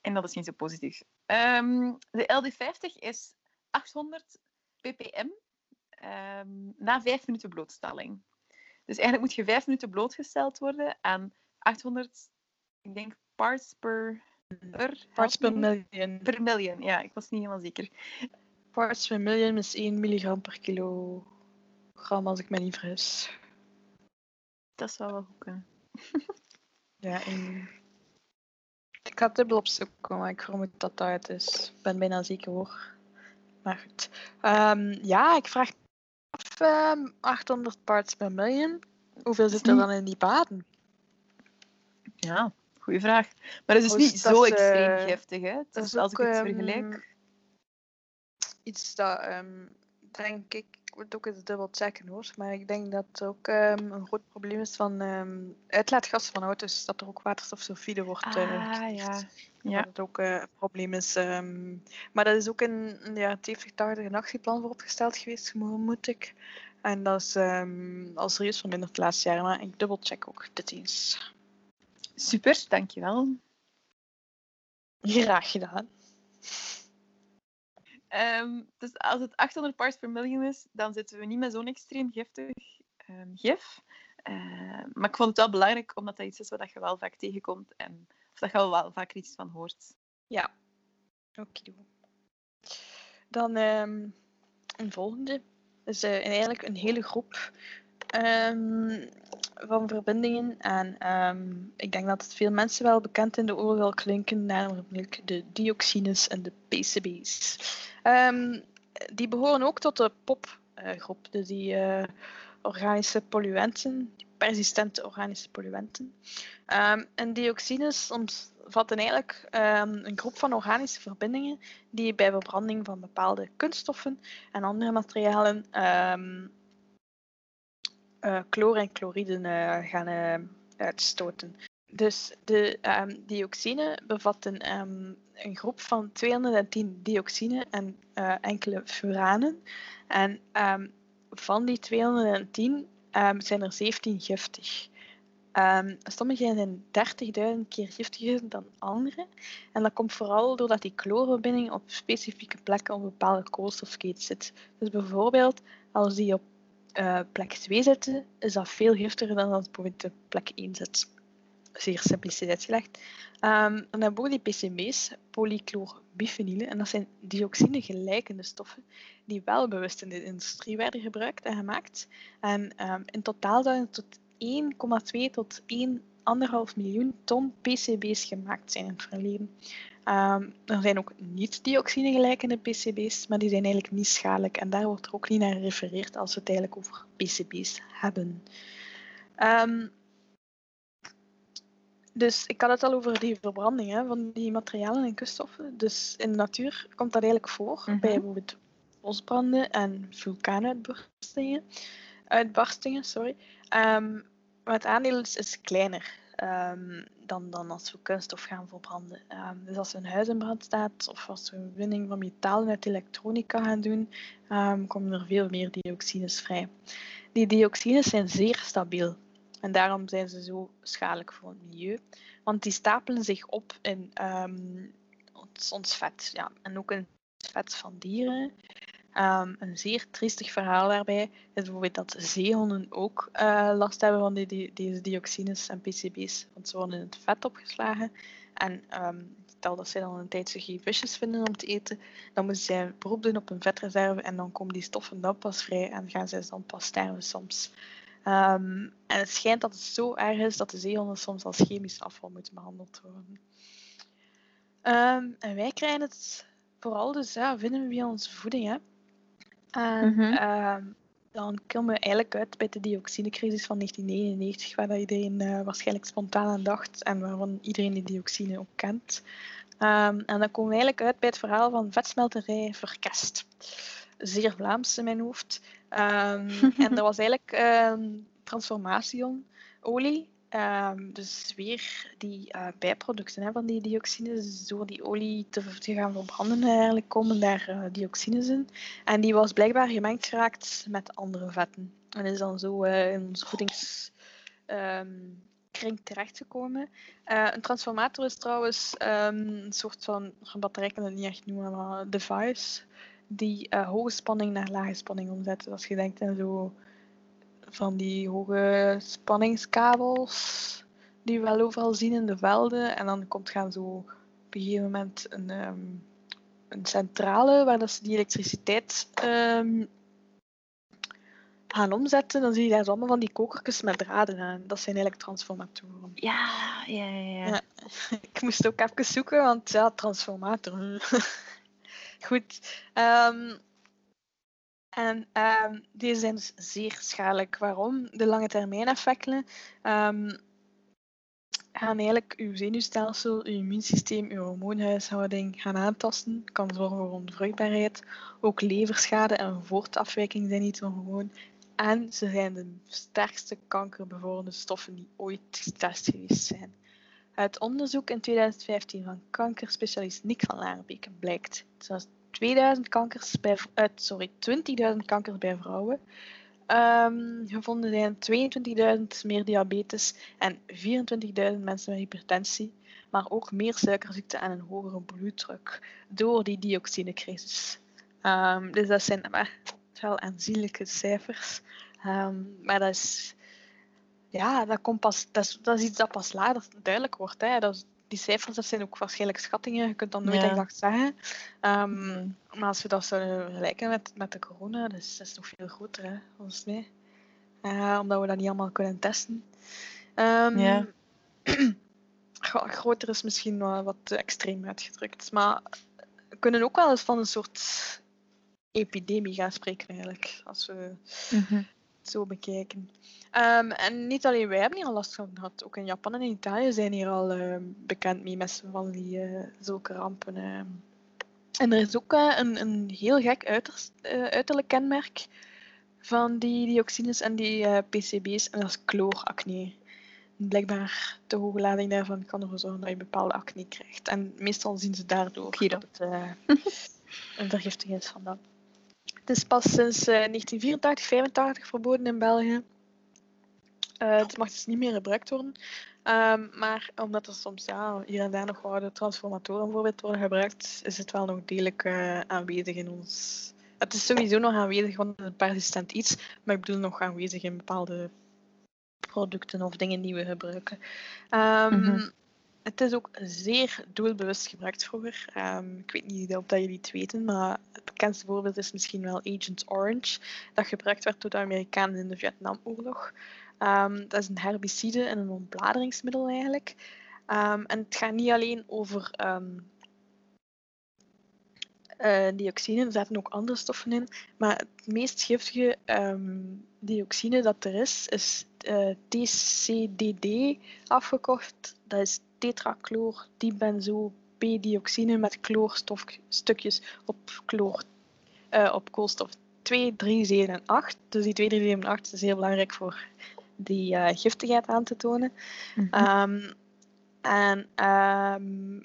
En dat is niet zo positief. Ehm, de LD50 is 800 ppm ehm, na vijf minuten blootstelling. Dus eigenlijk moet je vijf minuten blootgesteld worden aan 800, ik denk, parts per... per Parts per million. Per million, ja, ik was niet helemaal zeker. Parts per million is 1 milligram per kilogram, als ik me niet vergis. Dat zou wel goed kunnen. Ja. Ik ga het dubbel opzoeken, maar ik vermoed dat dat het is. Ik ben bijna zeker hoor. Maar goed. Ehm, ja, ik vraag af, ehm, 800 parts per million. Hoeveel zit er niet- dan in die baden? Ja, goede vraag. Maar het is Oh, niet dat zo is, extreem eh, giftig, hè? Het dat is, is als ik het ehm, vergelijk... Iets dat, ehm, denk ik, ik moet ook eens dubbel checken hoor. Maar ik denk dat er ook ehm, een groot probleem is van ehm, uitlaatgassen van auto's. Dat er ook waterstofsulfide wordt eh, Ah, ja. Ja. Ja. Dat het ook eh, een probleem is. ehm, maar dat is ook in, jaren 70, 80 een actieplan voor opgesteld geweest, vermoed ik. En dat is al serieus verminderd de laatste jaren. Maar ik dubbelcheck ook dit eens. Super, dankjewel. Graag gedaan. Ehm, dus als het 800 parts per million is, dan zitten we niet met zo'n extreem giftig ehm, gif. Ehm, maar ik vond het wel belangrijk, omdat dat iets is wat je wel vaak tegenkomt en of dat je wel, vaak iets van hoort. Ja. Oké. Dan een volgende. is uh, eigenlijk een hele groep van verbindingen. En ik denk dat het veel mensen wel bekend in de oren zal klinken, namelijk de dioxines en de PCB's. Die behoren ook tot de popgroep, dus die uh, organische polluenten, die persistente organische polluenten. en dioxines vatten eigenlijk um, een groep van organische verbindingen die bij verbranding van bepaalde kunststoffen en andere materialen um, uh, chloor en chloriden uh, gaan uitstoten. Dus de um, dioxine bevatten een groep van 210 dioxine en enkele furanen. En van die 210 zijn er 17 giftig. Um, sommige zijn 30.000 keer giftiger dan andere. En dat komt vooral doordat die chloorverbinding op specifieke plekken op bepaalde koolstofketen zit. Dus bijvoorbeeld, als die op uh, plek 2 zitten, is dat veel giftiger dan als het op plek 1 zit. Zeer simplistisch uitgelegd. Um, dan hebben we die PCB's, polychlorbifenylen, en dat zijn dioxine-gelijkende stoffen die wel bewust in de industrie werden gebruikt en gemaakt. En um, in totaal zouden tot 1,2 tot 1,5 miljoen ton PCB's gemaakt zijn in het verleden. Um, er zijn ook niet-dioxine gelijkende PCB's, maar die zijn eigenlijk niet schadelijk en daar wordt er ook niet naar gerefereerd als we het eigenlijk over PCB's hebben. Dus ik had het al over die verbranding hè, van die materialen en kunststoffen. Dus in de natuur komt dat eigenlijk voor mm -hmm. bij bijvoorbeeld bosbranden en vulkaanuitbarstingen. Uitbarstingen, sorry. Um, maar het aandeel is, is kleiner um, dan, dan als we kunststof gaan verbranden. Um, dus als een huis in brand staat of als we een winning van metalen uit elektronica gaan doen, komen er veel meer dioxines vrij. Die dioxines zijn zeer stabiel en daarom zijn ze zo schadelijk voor het milieu. Want die stapelen zich op in ons, ons, vet ja, en ook in het vet van dieren. Um, een zeer triestig verhaal daarbij is bijvoorbeeld dat zeehonden ook uh, last hebben van die, die, deze dioxines en PCB's, want ze worden in het vet opgeslagen. En um, stel dat ze dan een tijdje geen visjes vinden om te eten, dan moeten zij beroep doen op een vetreserve en dan komen die stoffen dan pas vrij en gaan zij dan pas sterven soms. Um, en het schijnt dat het zo erg is dat de zeehonden soms als chemisch afval moeten behandeld worden. en wij krijgen het vooral dus ja, vinden we via onze voeding. Hè. En mm-hmm. uh, dan komen we eigenlijk uit bij de dioxinecrisis van 1999, waar dat iedereen uh, waarschijnlijk spontaan aan dacht en waarvan iedereen die dioxine ook kent. Um, en dan komen we eigenlijk uit bij het verhaal van vetsmelterij Verkest. Zeer Vlaams in mijn hoofd. Um, en dat was eigenlijk um, transformatieolie Um, dus weer die uh, bijproducten hè, van die dioxines. Dus door die olie te, gaan verbranden eigenlijk komen daar uh, dioxines in. En die was blijkbaar gemengd geraakt met andere vetten. En is dan zo uh, in onze voedingskring terechtgekomen. een transformator is trouwens een soort van, een batterij kan het niet echt noemen, maar device die hoge spanning naar lage spanning omzet. Dus als je denkt aan zo van die hoge spanningskabels die we wel overal zien in de velden. En dan komt gaan zo op een gegeven moment een, um, een centrale waar dat ze die elektriciteit um, gaan omzetten. Dan zie je daar allemaal van die kokertjes met draden aan. Dat zijn eigenlijk transformatoren. Ja, ja, ja. ja. Ik moest ook even zoeken, want ja, transformator. Goed. Um, en um, deze zijn dus zeer schadelijk. Waarom? De lange termijn effecten um, gaan eigenlijk uw zenuwstelsel, uw immuunsysteem, uw hormoonhuishouding gaan aantasten. kan zorgen voor onvruchtbaarheid. Ook leverschade en voortafwijking zijn niet ongewoon. En ze zijn de sterkste kankerbevorderende stoffen die ooit getest geweest zijn. Uit onderzoek in 2015 van kankerspecialist Nick van Laarbeek blijkt, zoals 2000 kankers bij, sorry, 20.000 kankers bij vrouwen. Um, gevonden zijn 22.000 meer diabetes en 24.000 mensen met hypertensie, maar ook meer suikerziekte en een hogere bloeddruk door die dioxinecrisis. Ehm, dus dat zijn wel aanzienlijke cijfers. Ehm, maar dat is, ja, dat, komt pas, dat, is, dat is iets dat pas later duidelijk wordt. Hè. Dat is, die cijfers dat zijn ook waarschijnlijk schattingen. Je kunt dan nooit Ja. exact zeggen. Ehm, Mhm. Maar als we dat zouden vergelijken met, met de corona, dat is, dat is nog veel groter, hè, volgens mij. Eh, omdat we dat niet allemaal kunnen testen. Ehm, Ja. Groter is misschien wel wat te extreem uitgedrukt. Maar we kunnen ook wel eens van een soort epidemie gaan spreken, eigenlijk. Als we Mhm. het zo bekijken. Ehm, en niet alleen wij hebben hier al last van gehad. Ook in Japan en in Italië zijn hier al ehm, bekend mee met van die eh, zulke rampen. ehm. En er is ook eh, een, een heel gek uiterst, eh, uiterlijk kenmerk van die dioxines en die PCB's. En dat is chloracne. Blijkbaar de hoge lading daarvan kan ervoor zorgen dat je bepaalde acne krijgt. En meestal zien ze daardoor dat het een vergiftiging is van dat. Het is pas sinds eh, 1984, 85 verboden in België. Eh, het mag dus niet meer gebruikt worden. Ehm, maar omdat er soms ja, hier en daar nog oude transformatoren bijvoorbeeld worden gebruikt, is het wel nog degelijk eh, aanwezig in ons. Het is sowieso nog aanwezig, want het persistent iets, maar ik bedoel nog aanwezig in bepaalde producten of dingen die we gebruiken. Ehm, Mhm. Het is ook zeer doelbewust gebruikt vroeger. Ehm, ik weet niet of dat jullie het weten, maar het bekendste voorbeeld is misschien wel Agent Orange, dat gebruikt werd door de Amerikanen in de Vietnamoorlog. Ehm, dat is een herbicide en een ontbladeringsmiddel eigenlijk. Ehm, en het gaat niet alleen over eh, dioxine, er zaten ook andere stoffen in, maar het meest giftige dioxine dat er is, is eh, TCDD afgekort. Dat is tetrachloordibenzopdioxine met chloorstofstukjes op, chloor, eh, op koolstof 2, 3, 7 en 8. Dus die 2, 3, 7 en 8 is heel belangrijk voor die eh, giftigheid aan te tonen. Mhm. Ehm, en ehm,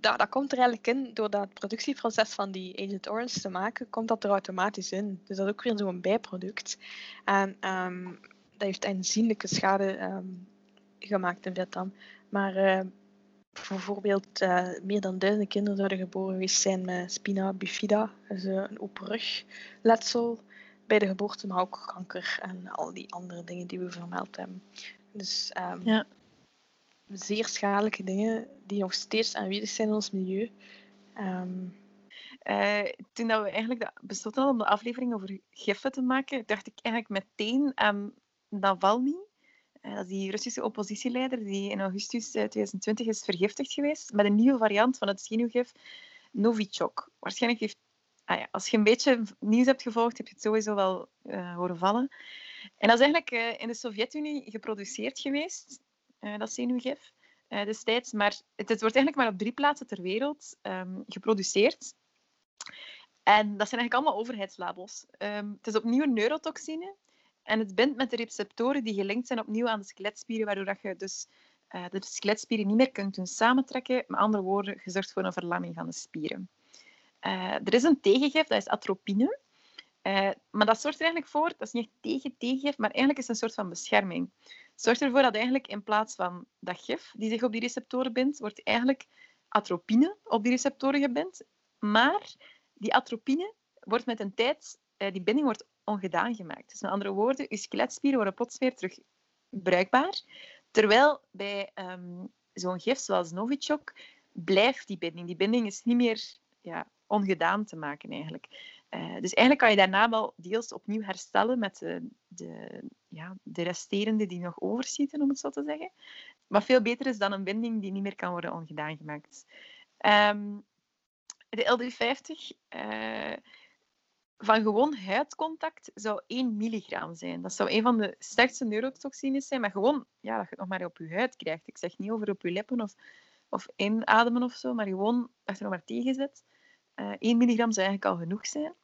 dat, dat komt er eigenlijk in, door dat productieproces van die Agent Orange te maken, komt dat er automatisch in. Dus dat is ook weer zo'n bijproduct. En ehm, dat heeft aanzienlijke schade gemaakt in Vietnam. Maar eh, bijvoorbeeld eh, meer dan duizenden kinderen zouden geboren geweest zijn met spina bifida, dus eh, een open rugletsel bij de geboorte, maar ook kanker en al die andere dingen die we vermeld hebben. Dus ehm, Ja. zeer schadelijke dingen die nog steeds aanwezig zijn in ons milieu. Ehm, Eh, toen dat we eigenlijk de- besloten hadden om de aflevering over giffen te maken, dacht ik eigenlijk meteen aan Navalny. Eh, dat is die Russische oppositieleider die in augustus eh, 2020 is vergiftigd geweest met een nieuwe variant van het zenuwgif Novichok. Waarschijnlijk heeft... Ah ja, als je een beetje nieuws hebt gevolgd, heb je het sowieso wel eh, horen vallen. En dat is eigenlijk eh, in de Sovjet-Unie geproduceerd geweest, eh, dat zenuwgif, eh, destijds. Maar het, het wordt eigenlijk maar op drie plaatsen ter wereld ehm, geproduceerd. En dat zijn eigenlijk allemaal overheidslabels. Ehm, het is opnieuw een neurotoxine. En het bindt met de receptoren die gelinkt zijn opnieuw aan de skeletspieren, waardoor dat je dus eh, de skeletspieren niet meer kunt doen samentrekken. Met andere woorden, je zorgt voor een verlamming van de spieren. Eh, er is een tegengif, dat is atropine. Eh, maar dat zorgt er eigenlijk voor, dat is niet echt tegen tegengif, maar eigenlijk is het een soort van bescherming. Het zorgt ervoor dat eigenlijk in plaats van dat gif die zich op die receptoren bindt, wordt eigenlijk atropine op die receptoren gebind. Maar die atropine wordt met een tijd, die binding wordt ongedaan gemaakt. Dus met andere woorden, je skeletspieren worden plots weer terug bruikbaar. Terwijl bij ehm, zo'n gif zoals Novichok blijft die binding. Die binding is niet meer ja, ongedaan te maken eigenlijk. Eh, dus eigenlijk kan je daarna wel deels opnieuw herstellen met de, de, ja, de resterende die nog overschieten, om het zo te zeggen. Maar veel beter is dan een binding die niet meer kan worden ongedaan gemaakt. Ehm, de L350 eh, van gewoon huidcontact zou 1 milligram zijn. Dat zou een van de sterkste neurotoxines zijn, maar gewoon ja, dat je het nog maar op je huid krijgt. Ik zeg niet over op je lippen of, of inademen of zo, maar gewoon dat je nog maar tegen zit. Eh 1 milligram zou eigenlijk al genoeg zijn.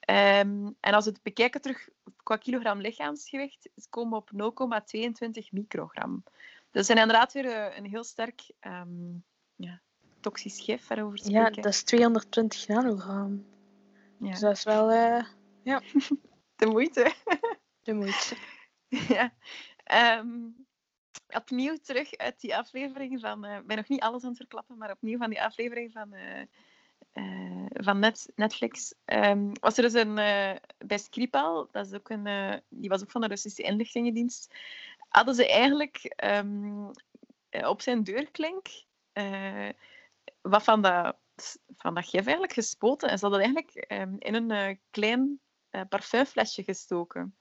Ehm, en als we het bekijken terug qua kilogram lichaamsgewicht, komen we op 0,22 microgram. Dat is inderdaad weer eh, een heel sterk ehm, ja, toxisch gif waarover te ja, spreken. dat is 220 nanogram. Ja. Dus dat is wel eh, de moeite. de moeite. ja. Ehm, opnieuw terug uit die aflevering van... eh, Ik ben nog niet alles aan het verklappen, maar opnieuw van die aflevering van... eh, van net, Netflix. Ehm, was er dus een, uh, bij Skripal, dat is ook een, uh, die was ook van de Russische inlichtingendienst, hadden ze eigenlijk um, op zijn deurklink wat van dat, van dat gif eigenlijk gespoten. En ze hadden eigenlijk um, in een klein parfumflesje gestoken.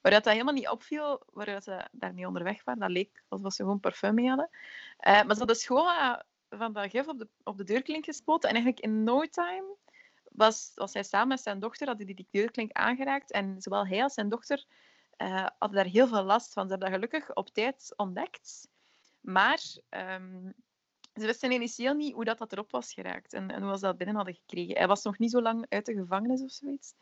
Waar dat, dat helemaal niet opviel, waar ze daarmee onderweg waren. Dat leek alsof ze gewoon parfum mee hadden. maar ze hadden gewoon van dat gif op de, op de deurklink gespoten. En eigenlijk in no time was, was hij samen met zijn dochter, hadden die die deurklink aangeraakt. En zowel hij als zijn dochter hadden daar heel veel last van. Ze hebben dat gelukkig op tijd ontdekt. Maar um, ze wisten initieel niet hoe dat, dat erop was geraakt en, en hoe ze dat binnen hadden gekregen. Hij was nog niet zo lang uit de gevangenis of zoiets.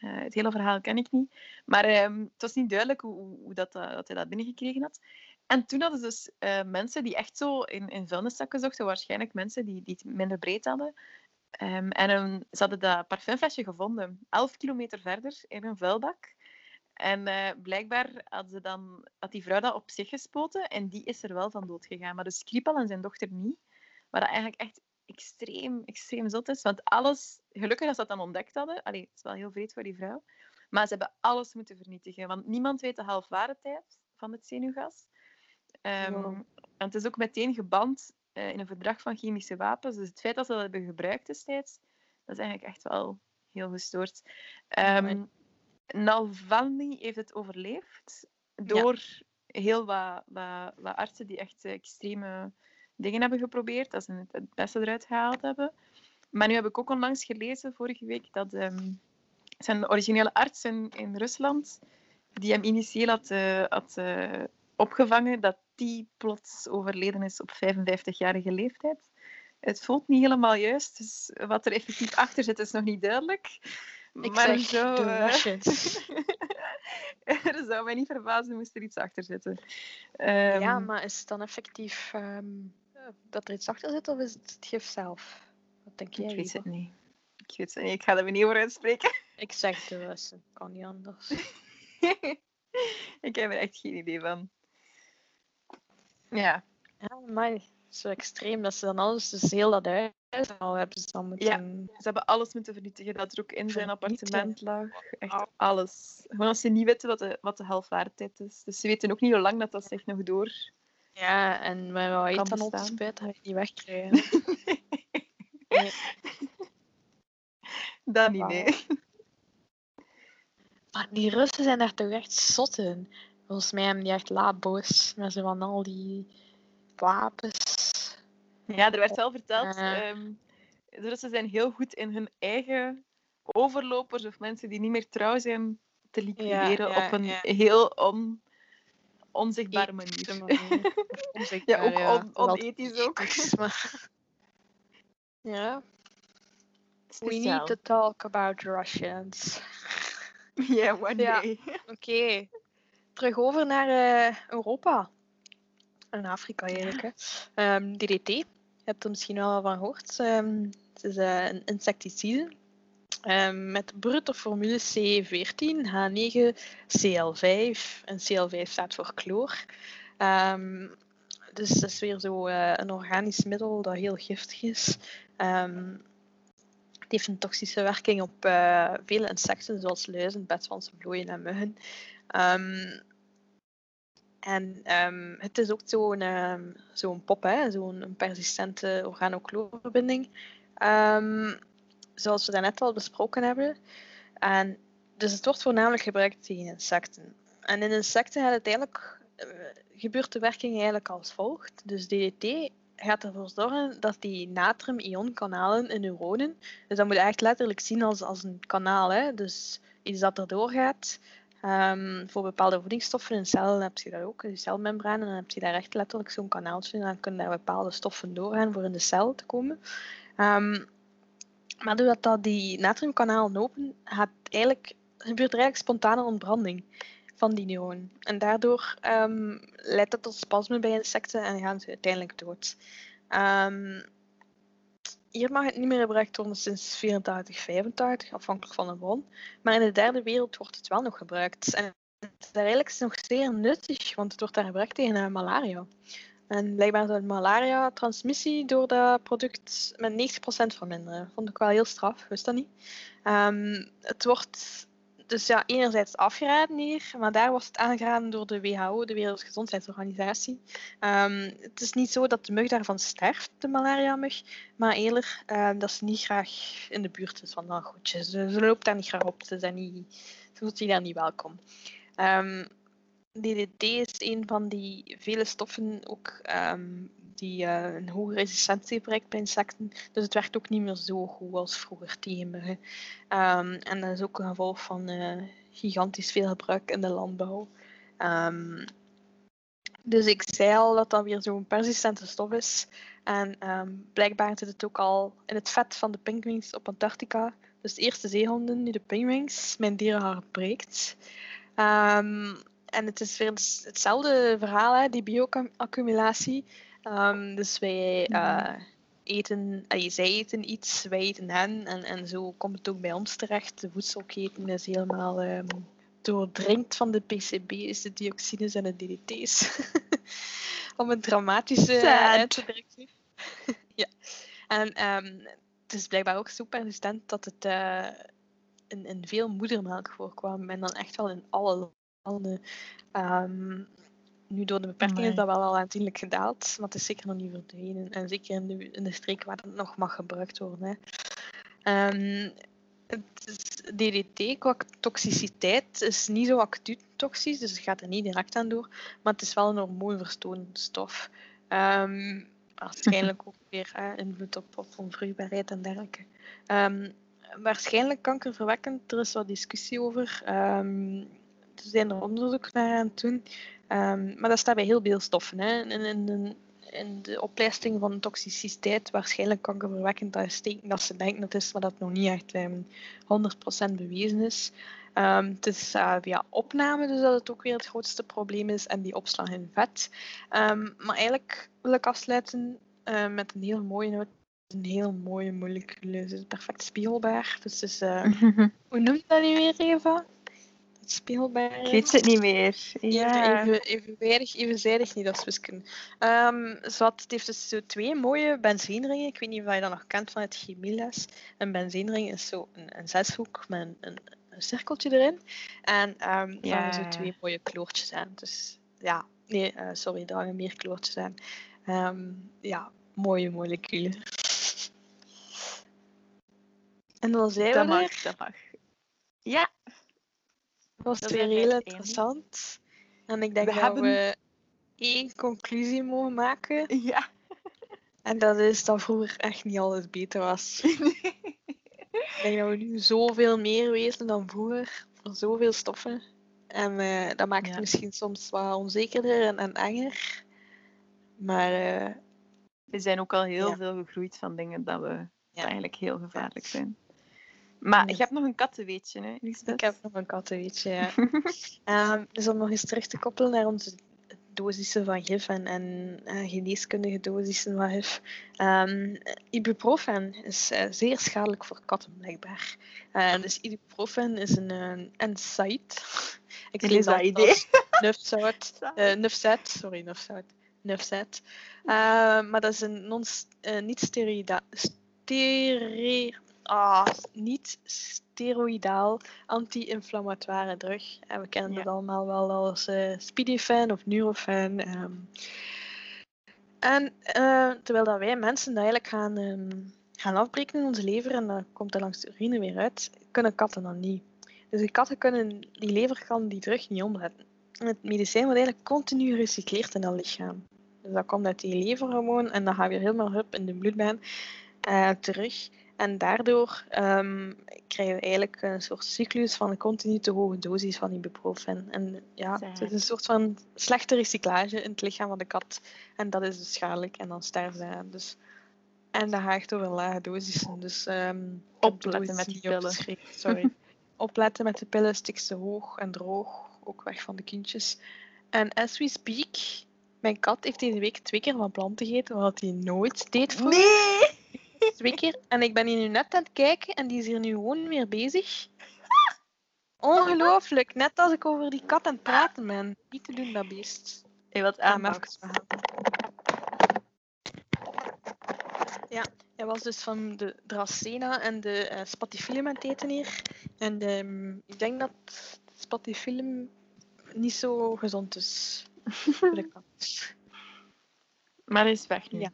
Uh, het hele verhaal ken ik niet. Maar um, het was niet duidelijk hoe, hoe dat, uh, dat hij dat binnengekregen had. En toen hadden ze dus uh, mensen die echt zo in, in vuilniszakken zochten, waarschijnlijk mensen die, die het minder breed hadden. Um, en ze hadden dat parfumflesje gevonden, elf kilometer verder, in een vuilbak. En uh, blijkbaar had, ze dan, had die vrouw dat op zich gespoten en die is er wel van dood gegaan. Maar dus Skripal en zijn dochter niet. Maar dat eigenlijk echt extreem, extreem zot is. Want alles, gelukkig dat ze dat dan ontdekt hadden, allee, het is wel heel vreed voor die vrouw, maar ze hebben alles moeten vernietigen. Want niemand weet de halfwaardetijd van het zenuwgas. Um, wow. En het is ook meteen geband uh, in een verdrag van chemische wapens. Dus het feit dat ze dat hebben gebruikt destijds, dat is eigenlijk echt wel heel gestoord. Um, Navalny heeft het overleefd door ja. heel wat, wat, wat, artsen die echt extreme dingen hebben geprobeerd, dat ze het, het beste eruit gehaald hebben. Maar nu heb ik ook onlangs gelezen, vorige week, dat um, zijn originele arts in, in Rusland, die hem initieel had, uh, had uh, opgevangen, dat die plots overleden is op 55-jarige leeftijd. Het voelt niet helemaal juist, dus wat er effectief achter zit is nog niet duidelijk. Ik maar zeg, zo, uh, er zou mij niet verbazen moest er iets achter zitten. Um, ja, maar is het dan effectief um, dat er iets achter zit of is het het gif zelf? Wat denk jij? Ik weet het niet. Ik weet het niet. Ik ga er niet over uitspreken. Ik zeg de Russen. Kan niet anders. ik heb er echt geen idee van. Ja. Ja, maar zo extreem dat ze dan alles, dus heel dat huis al hebben ze dan moeten... Ja, ze hebben alles moeten vernietigen dat er ook in zijn appartement lag. Echt alles. Gewoon als ze niet weten wat de, wat de is. Dus ze weten ook niet hoe lang dat, dat zich nog door Ja, en maar wat heet dan op spuit, ga je niet wegkrijgen. nee. Dat niet, nee. Maar die Russen zijn daar toch echt zot in. Volgens mij hebben die echt labo's met zo van al die wapens. Ja, er werd wel verteld. Um, de Russen zijn heel goed in hun eigen overlopers of mensen die niet meer trouw zijn te liquideren ja, ja, op een ja. heel on, onzichtbare manier. manier. Onzichtbaar, ja, ook on, onethisch ook. Ja. We need to talk about Russians. Yeah, one day. Oké. Okay terug over naar uh, Europa. En Afrika eigenlijk. Hè. Um, DDT, hebt er misschien wel van gehoord. Um, het is uh, een insecticide um, met brute formule C14, H9, CL5. En CL5 staat voor chloor. dus dat is weer zo uh, een organisch middel dat heel giftig is. het heeft een toxische werking op uh, vele insecten, zoals luizen, bedwansen, vlooien en muggen. Um, en um, het is ook zo'n um, zo'n pop, zo'n persistente organochloorbinding. Um, zoals we daarnet al besproken hebben. En dus het wordt voornamelijk gebruikt tegen insecten. En in insecten gaat het eigenlijk, uh, gebeurt de werking eigenlijk als volgt. Dus DDT gaat ervoor zorgen dat die natrium-ionkanalen in neuronen, dus dat moet je eigenlijk letterlijk zien als, als een kanaal, hè? dus iets dat erdoor gaat, Um, voor bepaalde voedingsstoffen in cellen heb je dat ook, die celmembranen. Dan heb je daar echt letterlijk zo'n kanaaltje en dan kunnen daar bepaalde stoffen doorgaan voor in de cel te komen. Um, maar doordat dat die natriumkanalen open, gaat eigenlijk, gebeurt er eigenlijk spontane ontbranding van die neuronen. En daardoor um, leidt dat tot spasmen bij insecten en gaan ze uiteindelijk dood. Hier mag het niet meer gebruikt worden sinds 84, 85, afhankelijk van de bron. Maar in de derde wereld wordt het wel nog gebruikt. En het is eigenlijk nog zeer nuttig, want het wordt daar gebruikt tegen uh, malaria. En blijkbaar zou de malaria-transmissie door dat product met 90% verminderen. Vond ik wel heel straf, wist dat niet. Ehm, het wordt dus ja, enerzijds afgeraden hier, maar daar was het aangeraden door de WHO, de Wereldgezondheidsorganisatie. Um, het is niet zo dat de mug daarvan sterft, de malaria-mug, maar eerder uh, dat ze niet graag in de buurt is van dat goedje. Ze, loopt daar niet graag op, ze, zijn niet, ze voelt zich daar niet welkom. Um, DDT is een van die vele stoffen ook die uh, een hoge resistentie bereikt bij insecten. Dus het werkt ook niet meer zo goed als vroeger tegen muggen. Um, en dat is ook een gevolg van uh, gigantisch veel gebruik in de landbouw. Um, dus ik zei al dat dat weer zo'n persistente stof is. En um, blijkbaar zit het ook al in het vet van de pinguïns op Antarctica. Dus de eerste zeehonden, nu de pinguïns, mijn dierenhaar breekt. En het is weer hetzelfde verhaal, hè, die bioaccumulatie. Um, dus wij uh, eten, allee, zij eten iets, wij eten hen. En, en zo komt het ook bij ons terecht. De voedselketen is helemaal um, doordringt van de PCB's, de dioxines en de DDT's. Om het dramatische uit te drukken. ja. En um, het is blijkbaar ook zo persistent dat het uh, in, in veel moedermelk voorkwam. En dan echt wel in alle landen. Um, nu door de beperkingen is dat wel al aanzienlijk gedaald, maar het is zeker nog niet verdwenen. En zeker in de, in de streek waar het nog mag gebruikt worden. Hè. Um, DDT qua toxiciteit is niet zo acuut toxisch, dus het gaat er niet direct aan door. Maar het is wel een hormoonverstonende stof. Um, waarschijnlijk ook weer uh, invloed op, op onvruchtbaarheid en dergelijke. Um, waarschijnlijk kankerverwekkend, er is wat discussie over. Um, zijn er onderzoek naar aan het doen. Um, maar dat staat bij heel veel stoffen. Hè. In, in, in, de oplijsting van toxiciteit waarschijnlijk kankerverwekkend dat steken dat ze denken dat is, maar dat nog niet echt um, ehm, 100% bewezen is. Um, het is uh, via opname dus dat het ook weer het grootste probleem is en die opslag in vet. maar eigenlijk wil ik afsluiten uh, met een heel mooie noot een heel mooie molecule. Het is perfect spiegelbaar. Dus is, uh, hoe noem je dat nu weer, Eva? Speelbaar. Ik weet het niet meer. Ja. Even, evenwijdig, evenzijdig niet als wiskunde. Um, het heeft dus zo twee mooie benzeenringen. Ik weet niet of je dat nog kent van het chemieles. Een benzeenring is zo een, een zeshoek met een, een, een, cirkeltje erin. En um, ja. er zo twee mooie kloortjes aan. Dus ja, nee, uh, sorry, daar hangen meer kloortjes aan. Um, ja, mooie moleculen. En dan zijn dat we mag, dat mag. Ja, was dat weer heel interessant. En ik denk we dat hebben... we één conclusie mogen maken. Ja. En dat is dat vroeger echt niet alles beter was. ik denk dat we nu zoveel meer weten dan vroeger. Voor zoveel stoffen. En uh, dat maakt het misschien soms wat onzekerder en, en enger. Maar... Uh, we zijn ook al heel ja. veel gegroeid van dingen dat we ja. eigenlijk heel gevaarlijk zijn. Maar je hebt nog een kattenweetje, hè, Lisbeth? Ik heb nog een kattenweetje, ja. um, dus om nog eens terug te koppelen naar onze dosissen van gif en, en uh, geneeskundige dosissen van gif. Um, ibuprofen is uh, zeer schadelijk voor katten, blijkbaar. Uh, dus ibuprofen is een, een NSAID. Ik lees dat idee. Nufzout. Nufzet, sorry, Nufzout. Nufzet. maar dat is een non, niet steroïda, ah, niet steroïdaal anti-inflammatoire drug. En we kennen ja. dat allemaal wel als uh, Speedifan of Nurofen. Um. En uh, terwijl dat wij mensen dat eigenlijk gaan, um, gaan afbreken in onze lever en dan komt er langs de urine weer uit, kunnen katten dat niet. Dus die katten kunnen die lever kan die drug niet omzetten. En het medicijn wordt eigenlijk continu gerecycleerd in dat lichaam. Dus dat komt uit die lever gewoon en dan gaat weer helemaal up in de bloedbaan uh, terug. En daardoor um, krijgen we eigenlijk een soort cyclus van een continu te hoge dosis van ibuprofen. En ja, het is een soort van slechte recyclage in het lichaam van de kat. En dat is dus schadelijk en dan sterven ze. Dus, en dat echt over lage dosissen. Dus um, opletten met die pillen. Sorry. opletten met de pillen, stik ze hoog en droog. Ook weg van de kindjes. En as we speak, mijn kat heeft deze week twee keer van planten gegeten, wat hij nooit deed voor. Nee! Twee keer. En ik ben hier nu net aan het kijken en die is hier nu gewoon weer bezig. Ongelooflijk. Net als ik over die kat aan het praten ben. Niet te doen, dat beest. Hey, wat aan. Ja, hij was dus van de Dracena en de uh, Spatifilum aan het eten hier. En ehm, ik denk dat Spatifilum niet zo gezond is. Maar hij is weg nu. Ja.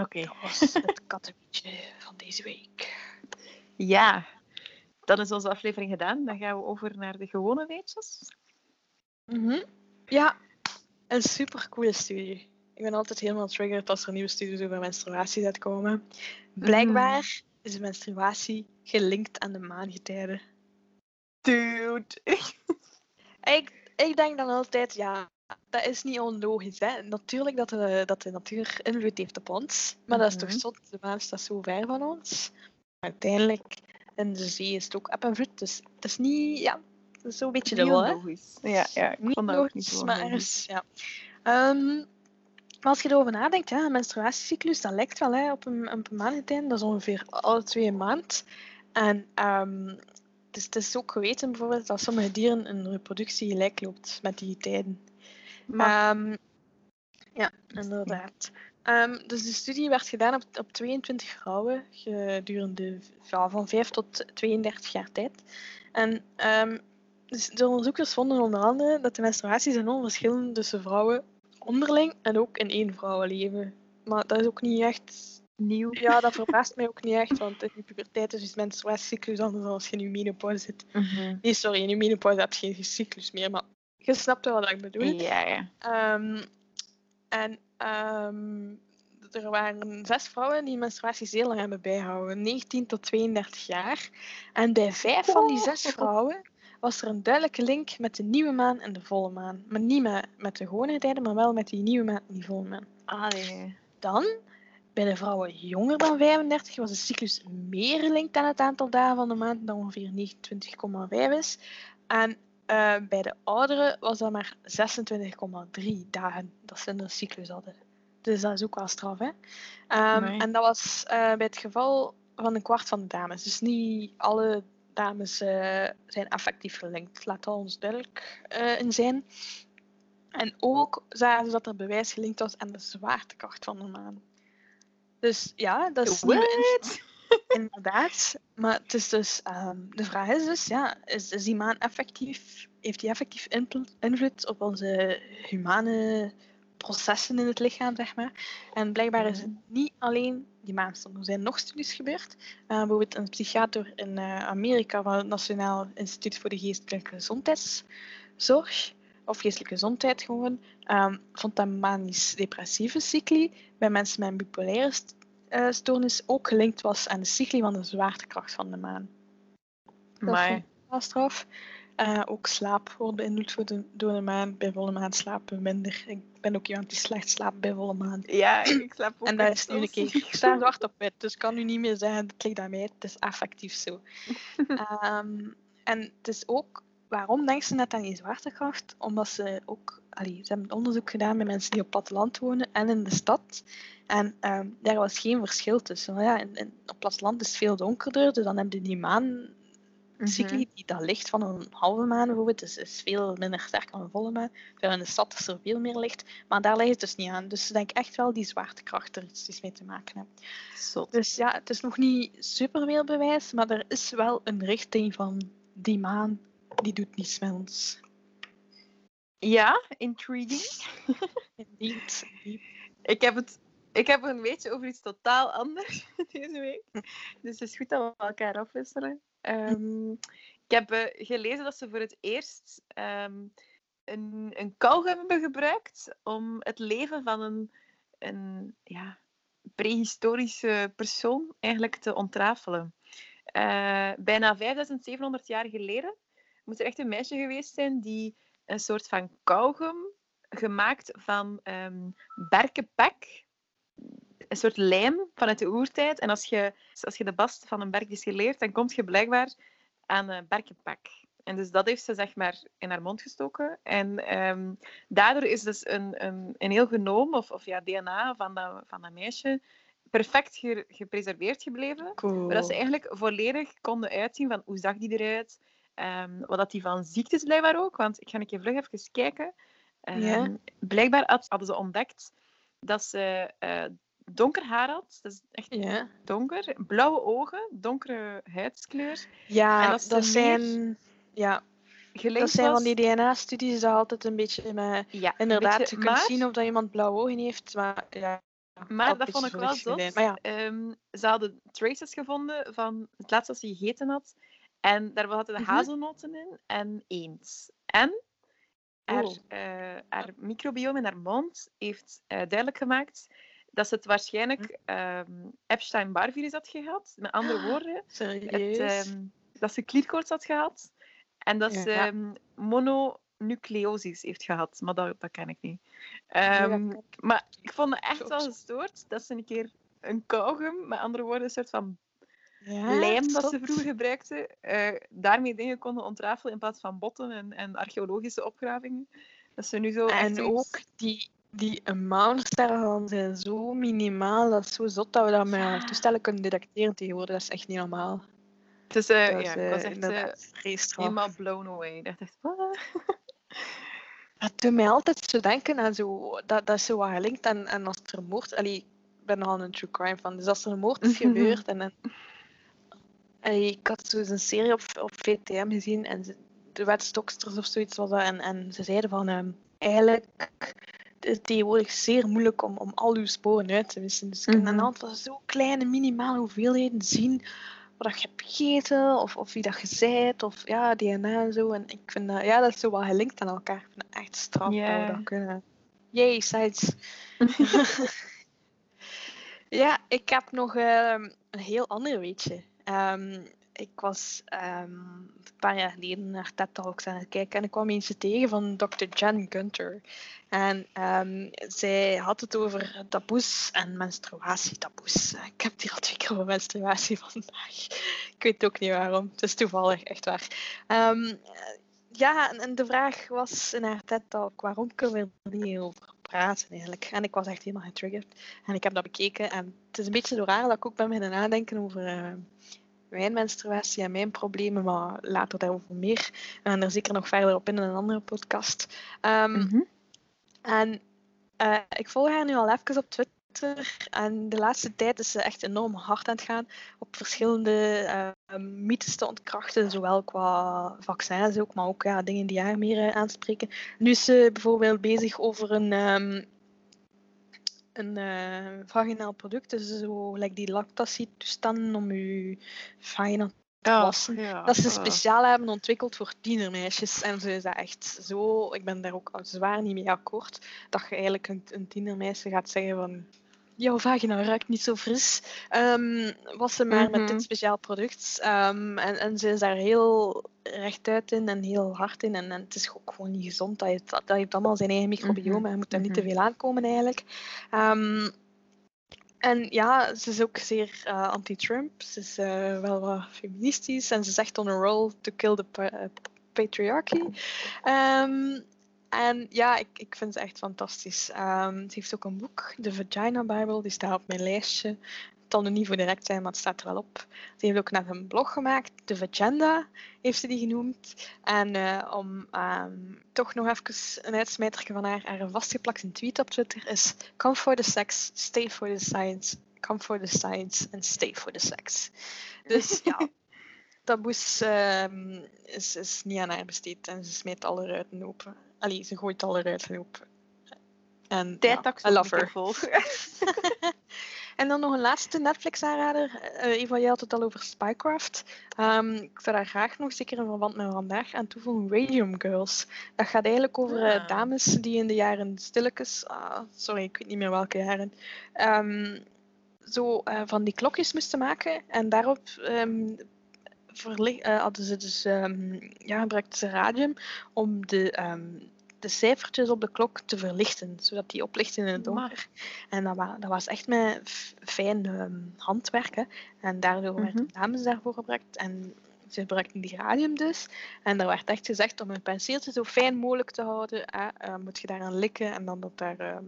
Oké. Dat was het kattenweetje van deze week. Ja, dan is onze aflevering gedaan. Dan gaan we over naar de gewone weetjes. Mhm. Ja, een super coole studie. Ik ben altijd helemaal triggered als er nieuwe studies over menstruatie uitkomen. Blijkbaar is de menstruatie gelinkt aan de maangetijden. Dude. ik, ik denk dan altijd, ja, dat is niet onlogisch. Hè? Natuurlijk dat de, dat de natuur invloed heeft op ons, maar dat is toch Mhm. zot, de maan staat zo ver van ons. Uiteindelijk, in de zee is het ook eb en vloed, dus het is niet, ja, het is zo'n beetje dubbel, hè. logisch. Ja, ja, ik Niet vond dat ook niet logisch, zo maar logisch. ja. Ehm, maar als je erover nadenkt, ja, een menstruatiecyclus, dat lijkt wel hè, op een, op een. Dat is ongeveer alle twee maand. En ehm, het, is, het is ook geweten bijvoorbeeld dat sommige dieren een reproductie gelijk loopt met die tijden. Maar Ehm, ja, inderdaad. Ehm, dus de studie werd gedaan op, op 22 vrouwen gedurende ja, van 5 tot 32 jaar tijd. En ehm, dus de onderzoekers vonden onder andere dat de menstruaties enorm verschillen tussen vrouwen onderling en ook in één vrouwenleven. Maar dat is ook niet echt... nieuw. Ja, dat verbaast mij ook niet echt, want in de puberteit is dus menstruatiecyclus anders dan als je in je menopauze zit. Mhm. Nee, sorry, in je menopauze heb je geen cyclus meer, maar je snapt wel wat ik bedoel. Ja, ja. Ehm, en ehm, er waren zes vrouwen die menstruatie zeer lang hebben bijgehouden, 19 tot 32 jaar. En bij vijf van die zes Oh. vrouwen was er een duidelijke link met de nieuwe maan en de volle maan. Maar niet met, met de gewone tijden, maar wel met die nieuwe maan en die volle maan. Allee. Dan, bij de vrouwen jonger dan 35, was de cyclus meer gelinkt aan het aantal dagen van de maand, dat ongeveer 29,5 is. En eh, bij de ouderen was dat maar 26,3 dagen dat ze een cyclus hadden. Dus dat is ook wel straf, hè? Ehm, en dat was eh, bij het geval van een kwart van de dames. Dus niet alle dames eh, zijn effectief gelinkt. Laat dat ons duidelijk in zijn. En ook zagen ze dat er bewijs gelinkt was aan de zwaartekracht van de maan. Dus ja, dat is nieuwe info. Inderdaad. Maar het is dus, ehm, de vraag is dus, ja, is, is die maan effectief, heeft die effectief invloed op onze humane processen in het lichaam, zeg maar? En blijkbaar is het niet alleen die maanstand. Er zijn nog studies gebeurd. Eh, bijvoorbeeld een psychiater in eh, Amerika van het Nationaal Instituut voor de Geestelijke Gezondheidszorg, of geestelijke gezondheid gewoon, ehm, vond dat manisch-depressieve cycli bij mensen met een bipolaire stoornis ook gelinkt was aan de cycli van de zwaartekracht van de maan. Dat Maar straf. Eh, ook slaap wordt beïnvloed door de, door de maan. Bij volle maan slapen we minder. Ik ben ook iemand die slecht slaapt bij volle maan. ja, ik slaap ook En dat is nu een keer. Ik sta zwart op wit, dus ik kan nu niet meer zeggen, het ligt aan mij. Het is effectief zo. Ehm, en het is ook, waarom denken ze net aan die zwaartekracht? Omdat ze ook, allee, ze hebben onderzoek gedaan met mensen die op platteland wonen en in de stad. En ehm, daar was geen verschil tussen. Ja, in, in- op platteland is het veel donkerder, dus dan heb je die maan cycli, Mhm. die dat licht van een halve maan bijvoorbeeld, is, is veel minder sterk dan een volle maan. Terwijl in de stad is er veel meer licht, maar daar ligt het dus niet aan. Dus ik denk echt wel die zwaartekracht er iets mee te maken. Zot. Dus ja, het is nog niet superveel bewijs, maar er is wel een richting van die maan, die doet niets met ons. Ja, intriguing. Indeed. Ik heb, het, ik heb een beetje over iets totaal anders deze week. Dus het is goed dat we elkaar afwisselen. Ehm, ik heb eh, gelezen dat ze voor het eerst ehm, een, een kauwgum hebben gebruikt om het leven van een, een ja, prehistorische persoon eigenlijk te ontrafelen. Eh, bijna 5700 jaar geleden moet er echt een meisje geweest zijn die een soort van kauwgum gemaakt van ehm berkenpek. Een soort lijm vanuit de oertijd. En als je, als je de bast van een berk is geleerd, dan kom je blijkbaar aan uh, berkenpek. En dus dat heeft ze zeg maar in haar mond gestoken. En ehm, daardoor is dus een, een, een heel genoom, of, of ja, DNA van dat, van dat meisje, perfect ge- gepreserveerd gebleven. Cool. Maar dat ze eigenlijk volledig konden uitzien van hoe zag die eruit, Ehm, wat dat die van ziektes blijkbaar ook. Want ik ga een keer vlug even kijken. Ehm, Ja. Blijkbaar had- hadden ze ontdekt dat ze eh, donker haar had. Dat is echt Ja, donker. Blauwe ogen, donkere huidskleur. ja En dat zijn, ja, dat zijn was. van die DNA-studies dat altijd een beetje met... Ja, Inderdaad, beetje- je kunt maar, zien of dat iemand blauwe ogen heeft, maar ja... Maar dat vond ik wel zot. Maar ja, Ehm, ze hadden traces gevonden van het laatste dat ze gegeten had. En daar zaten de Mhm. hazelnoten in en eend. En haar, Oh. eh, haar microbiome in haar mond heeft eh, duidelijk gemaakt dat ze het waarschijnlijk ehm Epstein-Barr-virus had gehad. Met andere woorden, het, ehm, dat ze klierkoorts had gehad. En dat ze ehm, mononucleosis heeft gehad. Maar dat, dat ken ik niet. Maar ik vond het echt wel gestoord dat ze een keer een kauwgum, met andere woorden een soort van Ja, lijm dat ze vroeger gebruikten, eh, daarmee dingen konden ontrafelen in plaats van botten en, en archeologische opgravingen. Dat ze nu zo En ook die, die amounts daarvan zijn zo minimaal, dat is zo zot dat we dat met Ja. toestellen kunnen detecteren tegenwoordig. Dat is echt niet normaal. Dat is ja, eh, ik was echt helemaal blown away. Ik dacht echt, "Wat?" Het doet mij altijd zo denken aan zo, dat, dat is zo wat gelinkt en, en als er moord, allee, ik ben nogal een true crime van, dus als er een moord is gebeurd en, en ik had zo eens een serie op, op VTM gezien en ze, de wetstoksters of zoiets was dat en, en ze zeiden van ehm, eigenlijk is het tegenwoordig zeer moeilijk om, om al uw sporen uit te wissen. Dus je kan aan de hand van zo kleine minimale hoeveelheden zien wat je hebt gegeten of, of wie dat je zijt of ja, DNA en zo. En ik vind dat, ja, dat is zo wat gelinkt aan elkaar. Ik vind dat echt straf dat we dat kunnen. Yay, science. ja, ik heb nog ehm, een heel ander weetje. Ehm, ik was ehm, een paar jaar geleden naar TED Talks aan het kijken en ik kwam eentje tegen van Dr. Jen Gunter. En ehm, zij had het over taboes en menstruatietaboes. Ik heb hier al twee keer over menstruatie vandaag. Ik weet ook niet waarom. Het is toevallig, echt waar. Ja, en, de vraag was in haar TED-talk, waarom kunnen we er niet over praten eigenlijk? En ik was echt helemaal getriggerd. En ik heb dat bekeken en het is een beetje zo raar dat ik ook ben beginnen nadenken over mijn menstruatie en mijn problemen, maar later daarover meer. En er zeker nog verder op in een andere podcast. Ehm, Mhm. en eh, ik volg haar nu al even op Twitter. En de laatste tijd is ze echt enorm hard aan het gaan op verschillende eh, mythes te ontkrachten. Zowel qua vaccins ook, maar ook ja, dingen die haar meer eh, aanspreken. Nu is ze bijvoorbeeld bezig over een, ehm, een eh, vaginaal product. Dus zo like die lactatietoestanden om je vagina Ja, wassen. ja, Dat ze ah. speciaal hebben ontwikkeld voor tienermeisjes. En ze is dat echt zo, ik ben daar ook al zwaar niet mee akkoord, dat je eigenlijk een, een tienermeisje gaat zeggen van jouw vagina ruikt niet zo fris. Ehm was ze maar met Mhm. dit speciaal product. Ehm, en, en ze is daar heel rechtuit in en heel hard in. En, en het is ook gewoon niet gezond. Dat heeft, dat heeft allemaal zijn eigen microbiome. Mhm, en Je moet daar niet te mhm. veel aankomen eigenlijk. Ehm, en ja, ze is ook zeer eh, anti-Trump. Ze is eh, wel wat feministisch en ze zegt on a roll to kill the pa- patriarchy. En ja, ik, ik vind ze echt fantastisch. Ehm, ze heeft ook een boek, de Vagina Bible, die staat op mijn lijstje. Het zal nu niet voor direct zijn, maar het staat er wel op. Ze heeft ook net een blog gemaakt, de Vagenda heeft ze die genoemd. En eh, om ehm, toch nog even een uitsmijterje van haar, haar vastgeplakt een tweet op Twitter is Come for the sex, stay for the science. Come for the science and stay for the sex. Dus ja, taboes ehm, is, is niet aan haar besteed en ze smijt alle ruiten open. Allee, ze gooit alle ruiten open. En Tijd ja. En dan nog een laatste Netflix-aanrader. Eh, Eva, jij had het al over Spycraft. Ehm, ik zou daar graag nog zeker in verband met vandaag aan toevoegen. Radium Girls. Dat gaat eigenlijk over eh, Ah. dames die in de jaren stilletjes... ah, sorry, ik weet niet meer welke jaren. ehm, zo eh, van die klokjes moesten maken. En daarop verli- eh, hadden ze dus... ehm, ja, ze radium om de... ehm, de cijfertjes op de klok te verlichten, zodat die oplichten in het donker. En dat, wa- dat was echt met f- fijn ehm, handwerk. Hè. En daardoor Mhm. werden dames daarvoor gebruikt. En ze gebruikten die radium dus. En er werd echt gezegd om een penseeltje zo fijn mogelijk te houden, hè, eh, moet je daaraan likken en dan dat daar,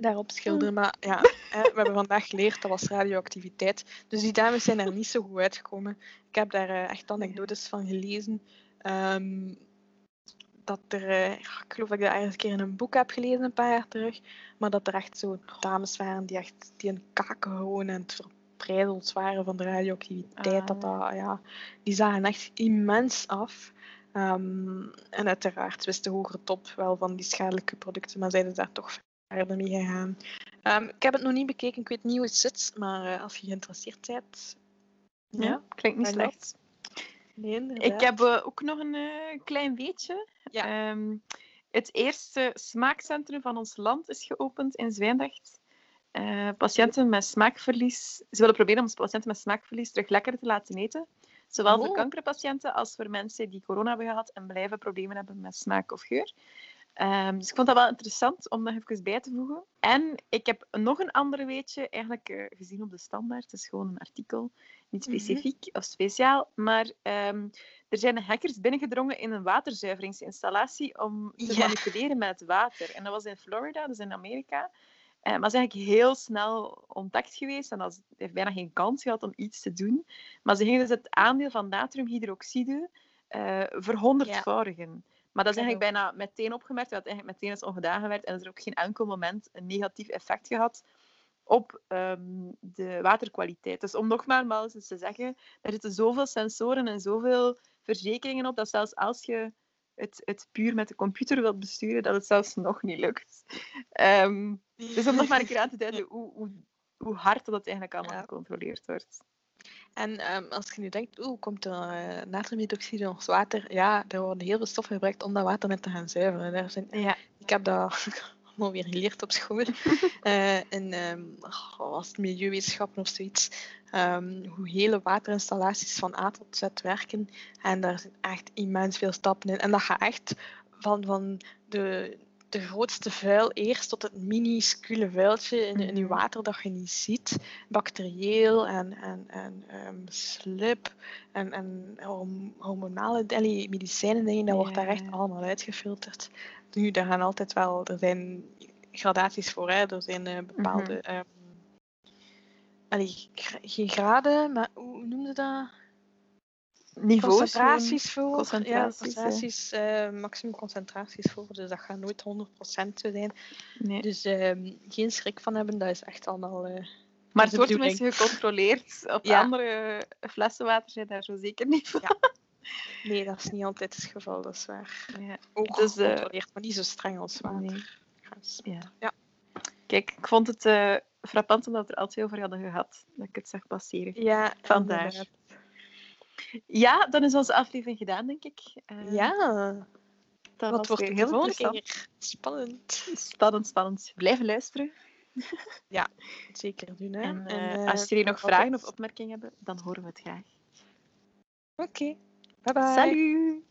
daarop schilderen. Maar ja, hè, we hebben vandaag geleerd dat was radioactiviteit. Dus die dames zijn er niet zo goed uitgekomen. Ik heb daar eh, echt anekdotes van gelezen. Ehm, dat er, eh, ik geloof dat ik dat ergens een keer in een boek heb gelezen een paar jaar terug, maar dat er echt zo dames waren die echt die een kaken gewoon en het verbreideld waren van de radioactiviteit. Ah. dat, ja, die zagen echt immens af. Ehm, en uiteraard wist de hogere top wel van die schadelijke producten, maar zijn ze daar toch gegaan. Ehm, ik heb het nog niet bekeken, ik weet niet hoe het zit, maar eh, als je geïnteresseerd bent, Ja, klinkt niet slecht. Nee, Ik heb eh, ook nog een eh, klein weetje. Ja. Ehm, het eerste smaakcentrum van ons land is geopend in Zwijndrecht. Patiënten met smaakverlies... Ze willen proberen om patiënten met smaakverlies terug lekker te laten eten. Zowel voor Oh. kankerpatiënten als voor mensen die corona hebben gehad en blijven problemen hebben met smaak of geur. Ehm, dus ik vond dat wel interessant om nog even bij te voegen. En ik heb nog een andere weetje, eigenlijk eh, gezien op de standaard. Het is gewoon een artikel, niet Mhm. specifiek of speciaal. Maar ehm, er zijn hackers binnengedrongen in een waterzuiveringsinstallatie om te Ja. manipuleren met het water. En dat was in Florida, dus in Amerika. Eh, maar ze is eigenlijk heel snel ontdekt geweest en dat heeft bijna geen kans gehad om iets te doen. Maar ze gingen dus het aandeel van natriumhydroxide eh verhonderdvoudigen. Maar dat is eigenlijk bijna meteen opgemerkt, dat eigenlijk meteen is ongedaan gewerkt en er is ook geen enkel moment een negatief effect gehad op ehm, de waterkwaliteit. Dus om nogmaals eens te zeggen, er zitten zoveel sensoren en zoveel verzekeringen op, dat zelfs als je het, het puur met de computer wilt besturen, dat het zelfs nog niet lukt. Ehm, dus om nog maar een keer aan te duiden hoe, hoe, hoe hard dat eigenlijk allemaal Ja. gecontroleerd wordt. En ehm, als je nu denkt, oeh, komt er eh, natriumhydroxide in ons water? Ja, er worden heel veel stoffen gebruikt om dat water net te gaan zuiveren. Daar zijn, Ja. ik heb dat allemaal weer geleerd op school. Eh in ehm, oh, was het milieuwetenschappen of zoiets. Ehm, hoe hele waterinstallaties van A tot Z werken. En daar zijn echt immens veel stappen in. En dat gaat echt van, van de, de grootste vuil eerst tot het minuscule vuiltje in, in je Mhm. water dat je niet ziet. Bacterieel en, en, en ehm, slip en, en horm- hormonale allee, medicijnen, dingen, dat wordt daar echt allemaal uitgefilterd. Nu, daar gaan altijd wel, er zijn gradaties voor, hè. er zijn eh, bepaalde. Allee, gra- geen graden, maar hoe noem je dat? Niveaus. Concentraties voor. concentraties, ja, ja. concentraties, eh, maximum concentraties voor. Dus dat gaat nooit 100% zo zijn. Nee. Dus ehm, geen schrik van hebben, dat is echt allemaal. eh, Maar het wordt tenminste gecontroleerd. Op Ja. andere flessenwater zijn daar zo zeker niet van. Nee, dat is niet altijd het geval, dat is waar. Ja. Ook Dus, eh, gecontroleerd, maar niet zo streng als water. Nee. Ja. Ja. Kijk, ik vond het eh, frappant omdat we er al twee over hadden gehad. Dat ik het zag passeren. Ja, Vandaar. inderdaad. Ja, dan is onze aflevering gedaan, denk ik. Eh, Ja, dat wat wordt weer heel interessant. Spannend. Spannend, spannend. Blijven luisteren. Zeker doen, hè. En, eh, eh, als jullie nog vragen of opmerkingen hebben, dan horen we het graag. Oké, bye bye. Salut!